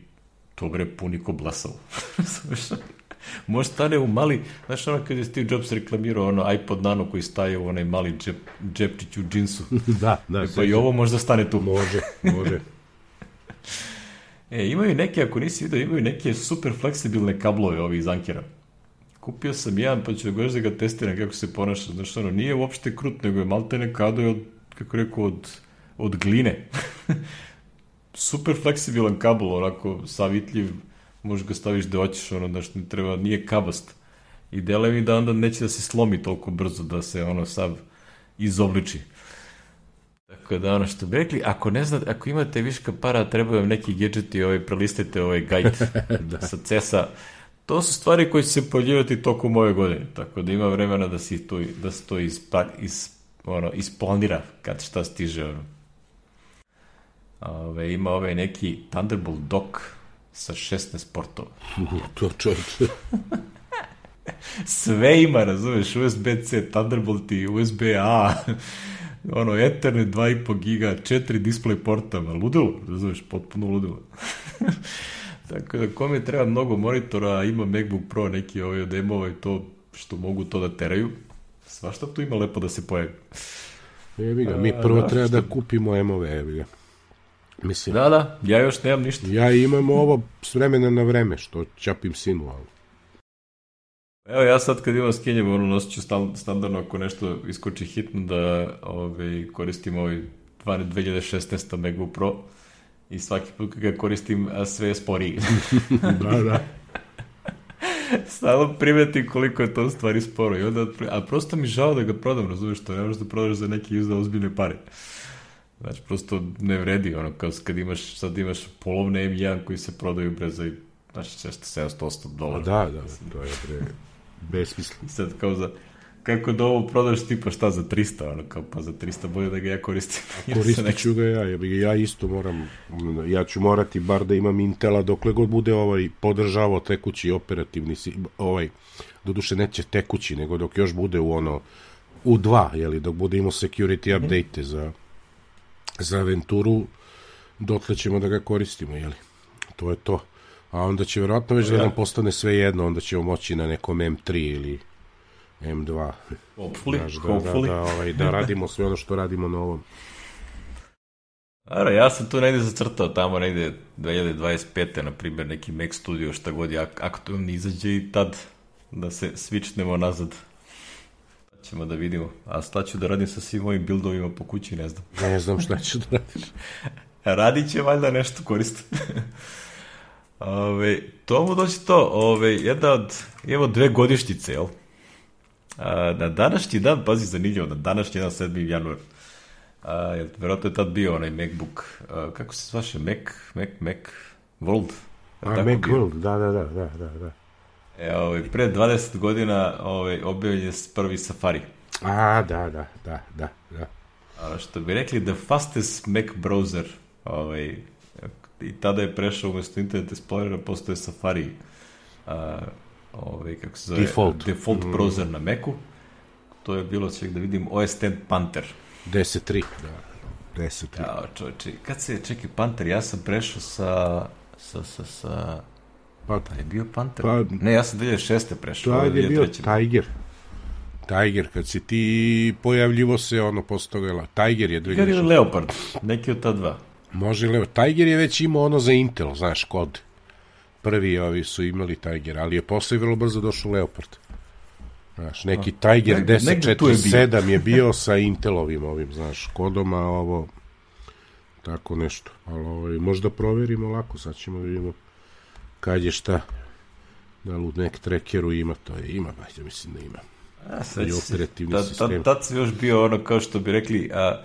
Speaker 1: to bre puni ko blasao. Može stane u mali, znaš ono kad je Steve Jobs reklamirao ono iPod Nano koji staje u onaj mali džep, džepčić u džinsu.
Speaker 2: da, da,
Speaker 1: Pa i ovo možda stane tu.
Speaker 2: Može, može.
Speaker 1: E, imaju neke, ako nisi vidio, imaju neke super fleksibilne kablove ovi iz Ankera. Kupio sam jedan, pa ću da gledaš da ga testiram kako se ponaša. Znaš, ono, nije uopšte krut, nego je maltene kado je od, kako rekao, od, od gline. super fleksibilan kabel, onako, savitljiv, možeš ga staviš da hoćeš, ono, znaš, ne treba, nije kabast. I dele mi da onda neće da se slomi toliko brzo, da se, ono, sav izobliči. Tako da ono što bi rekli, ako ne znate, ako imate viška para, trebaju vam neki gadgeti, ovaj, prelistajte ovaj guide da. sa CES-a. To su stvari koje će se pojavljivati tokom ove godine, tako da ima vremena da se to, da se to ispa, is, ono, isplanira kad šta stiže. Ono. Ove, ima ovaj neki Thunderbolt dock sa 16 portova.
Speaker 2: to čovječe.
Speaker 1: Sve ima, razumeš, USB-C, Thunderbolt i USB-A, ono, Ethernet 2,5 giga, 4 display portama, ludilo, razumeš, potpuno ludilo. Tako da, kome treba mnogo monitora, a ima MacBook Pro neki ovaj od M-ova i to što mogu to da teraju, svašta tu ima lepo da se pojavi.
Speaker 2: Jebi ga, mi
Speaker 1: A,
Speaker 2: prvo
Speaker 1: da,
Speaker 2: treba da
Speaker 1: što-
Speaker 2: kupimo M-ove, jebi ga. Mislim,
Speaker 1: Da, da, ja još nemam ništa.
Speaker 2: ja imam ovo s vremena na vreme, što ćapim sinu, ali
Speaker 1: Evo ja sad kad imam skenjem, ono nosit ću standardno ako nešto iskoči hitno da ovaj, koristim ovaj 2016 MacBook Pro i svaki put kad ga koristim sve je sporiji.
Speaker 2: da, da.
Speaker 1: Stalno primetim koliko je to stvari sporo. I onda, a prosto mi žao da ga prodam, razumiješ to, ne možeš da prodaš za neki uzda ozbiljne pare. Znači, prosto ne vredi, ono, kao kad imaš, sad imaš polovne M1 koji se prodaju bre za, znači, 600, 700, 800 dolara.
Speaker 2: Da, da, to je bre, besmisleno.
Speaker 1: Sad, kao za, kako da ovo prodaš tipa šta za 300, ono kao pa za 300 bolje da ga ja koristim.
Speaker 2: Koristit ću ga ja, ja isto moram, ja ću morati bar da imam Intela dokle god bude ovaj podržavao tekući operativni, ovaj, doduše neće tekući, nego dok još bude u ono, u dva, jeli, dok bude imao security update za, za aventuru, dotle ćemo da ga koristimo, jeli. To je to. A onda će verovatno već da nam postane sve jedno, onda ćemo moći na nekom M3 ili M2.
Speaker 1: Hopefully,
Speaker 2: Znaš, da,
Speaker 1: hopefully.
Speaker 2: Da, da, ovaj, da radimo sve ono što radimo na ovom.
Speaker 1: Ara, ja sam tu negde zacrtao tamo negde 2025. na primjer neki Mac Studio šta god je aktualni izađe i tad da se switchnemo nazad. Ćemo da vidimo. A šta ću da radim sa svim mojim buildovima po kući, ne znam.
Speaker 2: Ne znam šta ću da radiš.
Speaker 1: Radit će valjda nešto koristiti. ove, to mu doći to. Ove, jedna od, evo dve godištice, jel? A, na današnji dan, pazi zanimljivo, na današnji dan 7. januar, a, jel, verovatno je tad bio onaj MacBook, a, kako se zvaše, Mac, Mac, Mac World?
Speaker 2: A, Mac bio? World, da, da, da, da, da.
Speaker 1: E, ovaj, pre 20 godina ovaj, objavljen je prvi Safari.
Speaker 2: A, da, da, da, da, da.
Speaker 1: A, što bi rekli, the fastest Mac browser, ovaj, i tada je prešao umesto Internet Explorera, postoje Safari. A, ovaj, kako se zove,
Speaker 2: default,
Speaker 1: default mm. browser na Macu. To je bilo, ček da vidim, OS X Panther.
Speaker 2: 10.3, da. 10.3.
Speaker 1: Ja, čovječe, kad se, čekaj, Panther, ja sam prešao sa, sa, sa, sa, pa, pa je bio Panther? Pa, ne, ja sam 2006. prešao.
Speaker 2: Da, je bio Tiger. Tiger, kad si ti pojavljivo se, ono, posle toga, Tiger je 2006.
Speaker 1: Tiger ili Leopard, neki od ta dva.
Speaker 2: Može Leopard. Tiger je već imao ono za Intel, znaš, kod prvi ovi su imali Tiger, ali je posle vrlo brzo došao Leopard. Znaš, neki Tiger Nek, 1047 je, je bio sa Intelovim ovim, znaš, kodom, a ovo tako nešto. Ali ovaj, možda proverimo lako, sad ćemo da vidimo kad je šta da li u nek trekeru ima, to je ima, bajde, mislim da ima.
Speaker 1: A, sad je operativni tad, sistem. Tad, tad još bio ono, kao što bi rekli, a,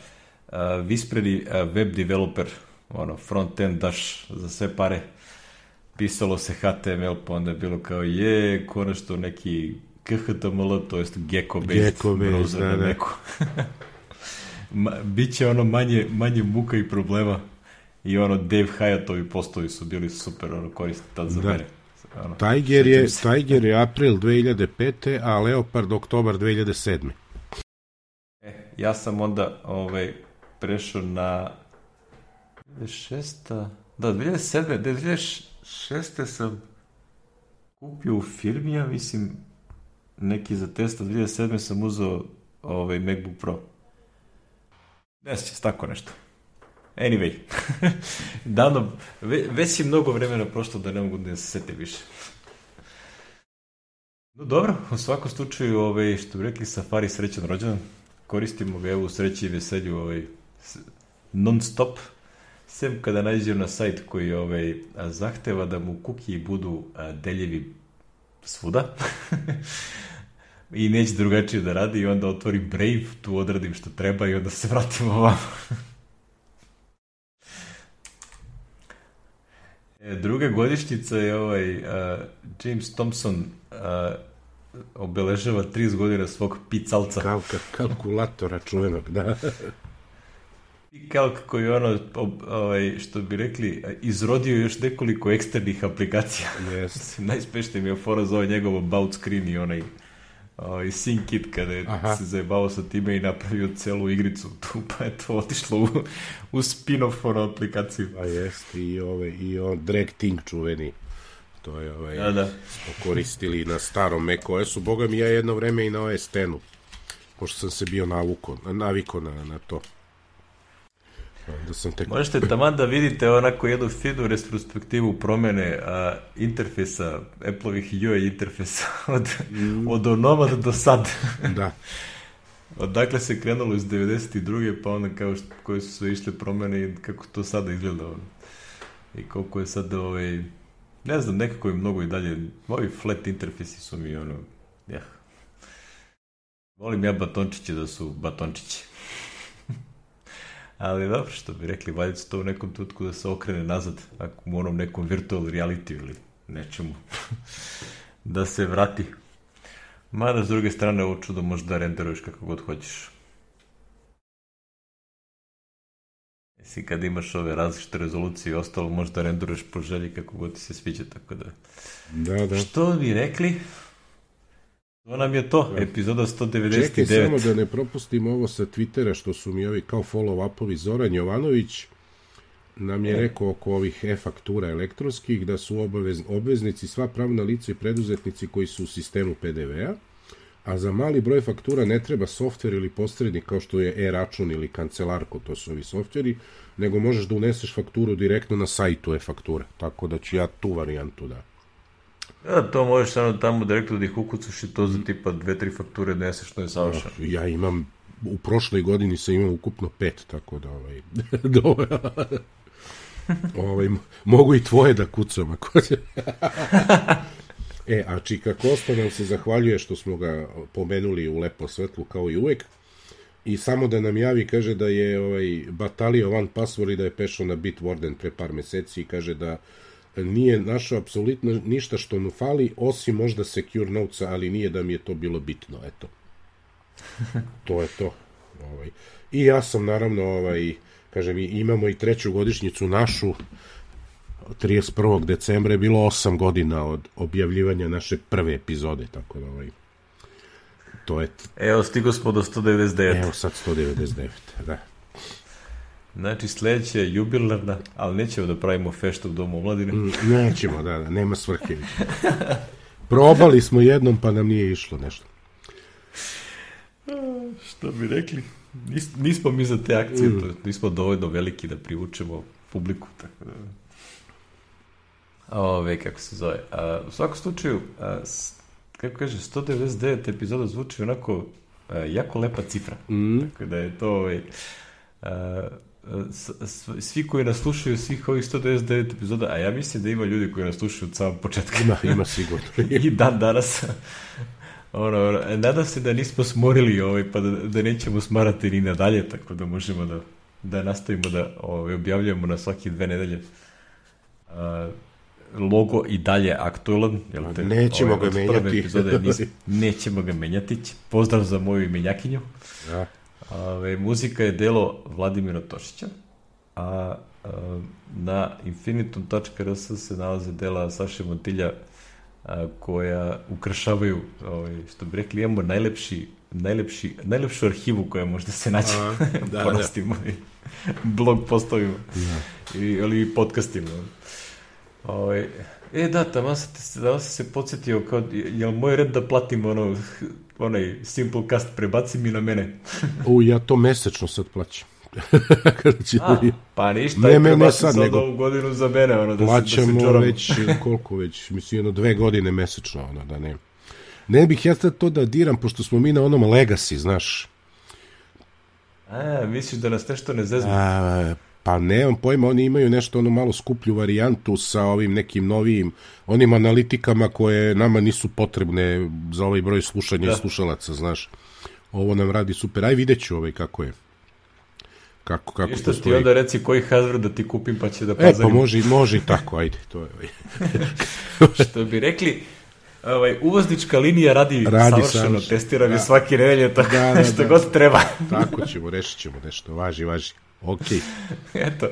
Speaker 1: a, vispredi a, web developer, ono, front-end daš za sve pare pisalo se HTML, pa onda je bilo kao je, konačno neki KHTML, to jest Gecko-based Gecko browser da, na Macu. Ma, biće ono manje, manje muka i problema i ono Dave Hyattovi postovi su bili super ono koristi tad za da. mene.
Speaker 2: Ono, Tiger, je, Tiger je april 2005. a Leopard oktobar 2007.
Speaker 1: E, ja sam onda ovaj, prešao na 2006. Da, 2007. 2006 šeste sam kupio u firmi, ja mislim, neki za testa, 2007. sam uzeo ovaj MacBook Pro. Ne se tako nešto. Anyway, davno, ve, već je mnogo vremena prošlo da ne mogu da se sete više. No dobro, u svakom slučaju, ovaj, što bi rekli, Safari srećan rođendan, koristimo ga evo u sreći i veselju ovaj, non stop, sem kada nađem na sajt koji ovaj, zahteva da mu kukiji budu deljevi svuda i neće drugačije da radi i onda otvorim Brave, tu odradim što treba i onda se vratim ovamo. druga godištica je ovaj uh, James Thompson uh, obeležava 30 godina svog picalca.
Speaker 2: Kalka, kalkulatora čuvenog, da.
Speaker 1: Calc koji ono, ovaj, što bi rekli, izrodio još nekoliko eksternih aplikacija.
Speaker 2: Yes.
Speaker 1: Najspešnije mi je fora za ovaj njegov about screen i onaj ovaj, SyncKit kada je Aha. se zajebao sa time i napravio celu igricu tu, pa je to otišlo u, u spin-off ono aplikaciju.
Speaker 2: Pa jeste, i, ove, i on drag thing čuveni. To je ovaj,
Speaker 1: da, da.
Speaker 2: smo koristili na starom macOS-u. Boga mi ja jedno vreme i na OS X-u, pošto sam se bio navuko, naviko na, na to. Da sam tek...
Speaker 1: Možete taman da vidite onako jednu finu retrospektivu promene a, interfejsa, Apple-ovih UI interfejsa od, mm. od onomad do sad.
Speaker 2: da.
Speaker 1: Odakle se krenulo iz 92. pa onda kao što, koje su sve išle promene i kako to sada izgleda. I koliko je sad ovaj, ne znam, nekako je mnogo i dalje, ovi flat interfejsi su mi ono, ja. Volim ja batončiće da su batončići. Ali dobro, što bi rekli, valjda to u nekom tutku da se okrene nazad, ako u onom nekom virtual reality ili nečemu, da se vrati. Mada, s druge strane, ovo čudo možda da renderuješ kako god hoćeš. Jesi kad imaš ove različite rezolucije i ostalo, možda renderuješ po želji kako god ti se sviđa, tako da...
Speaker 2: Da, da.
Speaker 1: Što bi rekli? To nam je to, da. epizoda 199.
Speaker 2: Čekaj, samo da ne propustim ovo sa Twittera, što su mi ovi kao follow-upovi Zoran Jovanović, nam je e. rekao oko ovih e-faktura elektronskih da su obavez, obveznici sva pravna lica i preduzetnici koji su u sistemu PDV-a, a za mali broj faktura ne treba softver ili posrednik kao što je e-račun ili kancelarko, to su ovi softveri, nego možeš da uneseš fakturu direktno na sajtu e-faktura, tako da ću ja tu varijantu da...
Speaker 1: Ja, to možeš samo tamo direktno da ih ukucaš i to za tipa dve, tri fakture neseš, što je savršeno.
Speaker 2: Ja imam, u prošloj godini sam imao ukupno pet, tako da ovaj... ovaj, mogu i tvoje da kucam ako će. e, a Čika Kosta nam se zahvaljuje što smo ga pomenuli u lepo svetlu kao i uvek. I samo da nam javi, kaže da je ovaj, batalio van password i da je pešao na Bitwarden pre par meseci i kaže da nije našao apsolutno ništa što mu fali, osim možda secure notesa, ali nije da mi je to bilo bitno, eto. to je to. Ovaj. I ja sam naravno ovaj, kažem, imamo i treću godišnjicu našu, 31. decembra je bilo 8 godina od objavljivanja naše prve epizode, tako da ovaj, to je...
Speaker 1: Evo, stigo smo do 199.
Speaker 2: Evo sad 199, da.
Speaker 1: Znači, sledeća je jubilarna, ali nećemo da pravimo feštu u Domu omladine. Mm,
Speaker 2: nećemo, da, da, nema svrhe. Probali smo jednom, pa nam nije išlo nešto.
Speaker 1: Što bi rekli? Nis, nismo mi za te akcije, mm. to, nismo dovoljno veliki da privučemo publiku, tako da... Ove, kako se zove. A, u svakom slučaju, a, s, kako kaže, 199 epizoda zvuči onako a, jako lepa cifra. Mm. Tako da je to... Ovaj, a, svi koji nas slušaju svih ovih 199 epizoda, a ja mislim da ima ljudi koji nas slušaju od samog početka.
Speaker 2: Ima, ima sigurno.
Speaker 1: I dan danas. ono, ono, nadam se da nismo smorili ovaj, pa da, da nećemo smarati ni nadalje, tako da možemo da, da nastavimo da ovaj, objavljujemo na svake dve nedelje. Uh, logo i dalje aktualan. Jel
Speaker 2: te, nećemo ovaj, ga menjati. Epizode,
Speaker 1: nis, nećemo ga menjati. Pozdrav za moju imenjakinju.
Speaker 2: Ja.
Speaker 1: Ove, muzika je delo Vladimira Tošića, a, a na infinitum.rs se nalaze dela Saše Montilja a, koja ukršavaju, ovaj, što bi rekli, imamo najlepši, najlepši, najlepšu arhivu koja može da se naći da, porastimo da. i blog postavimo ja. i, ali podcastima. Ovaj, e da, tamo sam, te, tamo sam se podsjetio kao, je li moj red da platim ono onaj Simplecast prebaci mi na mene.
Speaker 2: U, ja to mesečno sad plaćam.
Speaker 1: Kada će A, da pa ništa, ne, me, ne sad, nego ovu godinu za mene, ono, da
Speaker 2: plaćamo
Speaker 1: da
Speaker 2: se već, koliko već, mislim, jedno dve godine mesečno, ono, da ne. Ne bih ja sad to da diram, pošto smo mi na onom legacy, znaš.
Speaker 1: A, misliš da nas nešto ne zezme? A,
Speaker 2: Pa nemam pojma, oni imaju nešto ono malo skuplju varijantu sa ovim nekim novijim, onim analitikama koje nama nisu potrebne za ovaj broj slušanja da. i slušalaca, znaš. Ovo nam radi super. Aj vidjet ću ovaj kako je. Kako, kako
Speaker 1: I što ti onda reci koji hardware da ti kupim pa će da
Speaker 2: pazarim. E, pa može, može i tako, ajde. To je,
Speaker 1: ovaj. što bi rekli, ovaj, uvoznička linija radi, radi savršeno, testiram da. je svake nedelje, tako da, da, što da. god treba.
Speaker 2: tako ćemo, rešit ćemo nešto, važi, važi. Ok.
Speaker 1: Eto,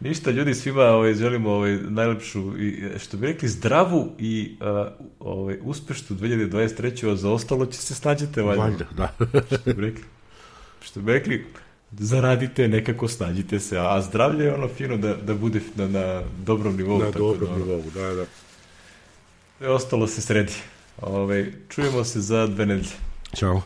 Speaker 1: ništa, ljudi, svima ovaj, želimo ovaj, najlepšu, i, što bi rekli, zdravu i uh, ovaj, uspešnu 2023. A za ostalo će se snađete, valjda.
Speaker 2: Valjda, da.
Speaker 1: što bi rekli, što bi rekli, zaradite, nekako snađite se, a zdravlje je ono fino da, da bude na, na dobrom nivou.
Speaker 2: Na dobrom da, nivou, da, da.
Speaker 1: Sve ostalo se sredi. Ove, ovaj, čujemo se za dve nedelje.
Speaker 2: Ćao.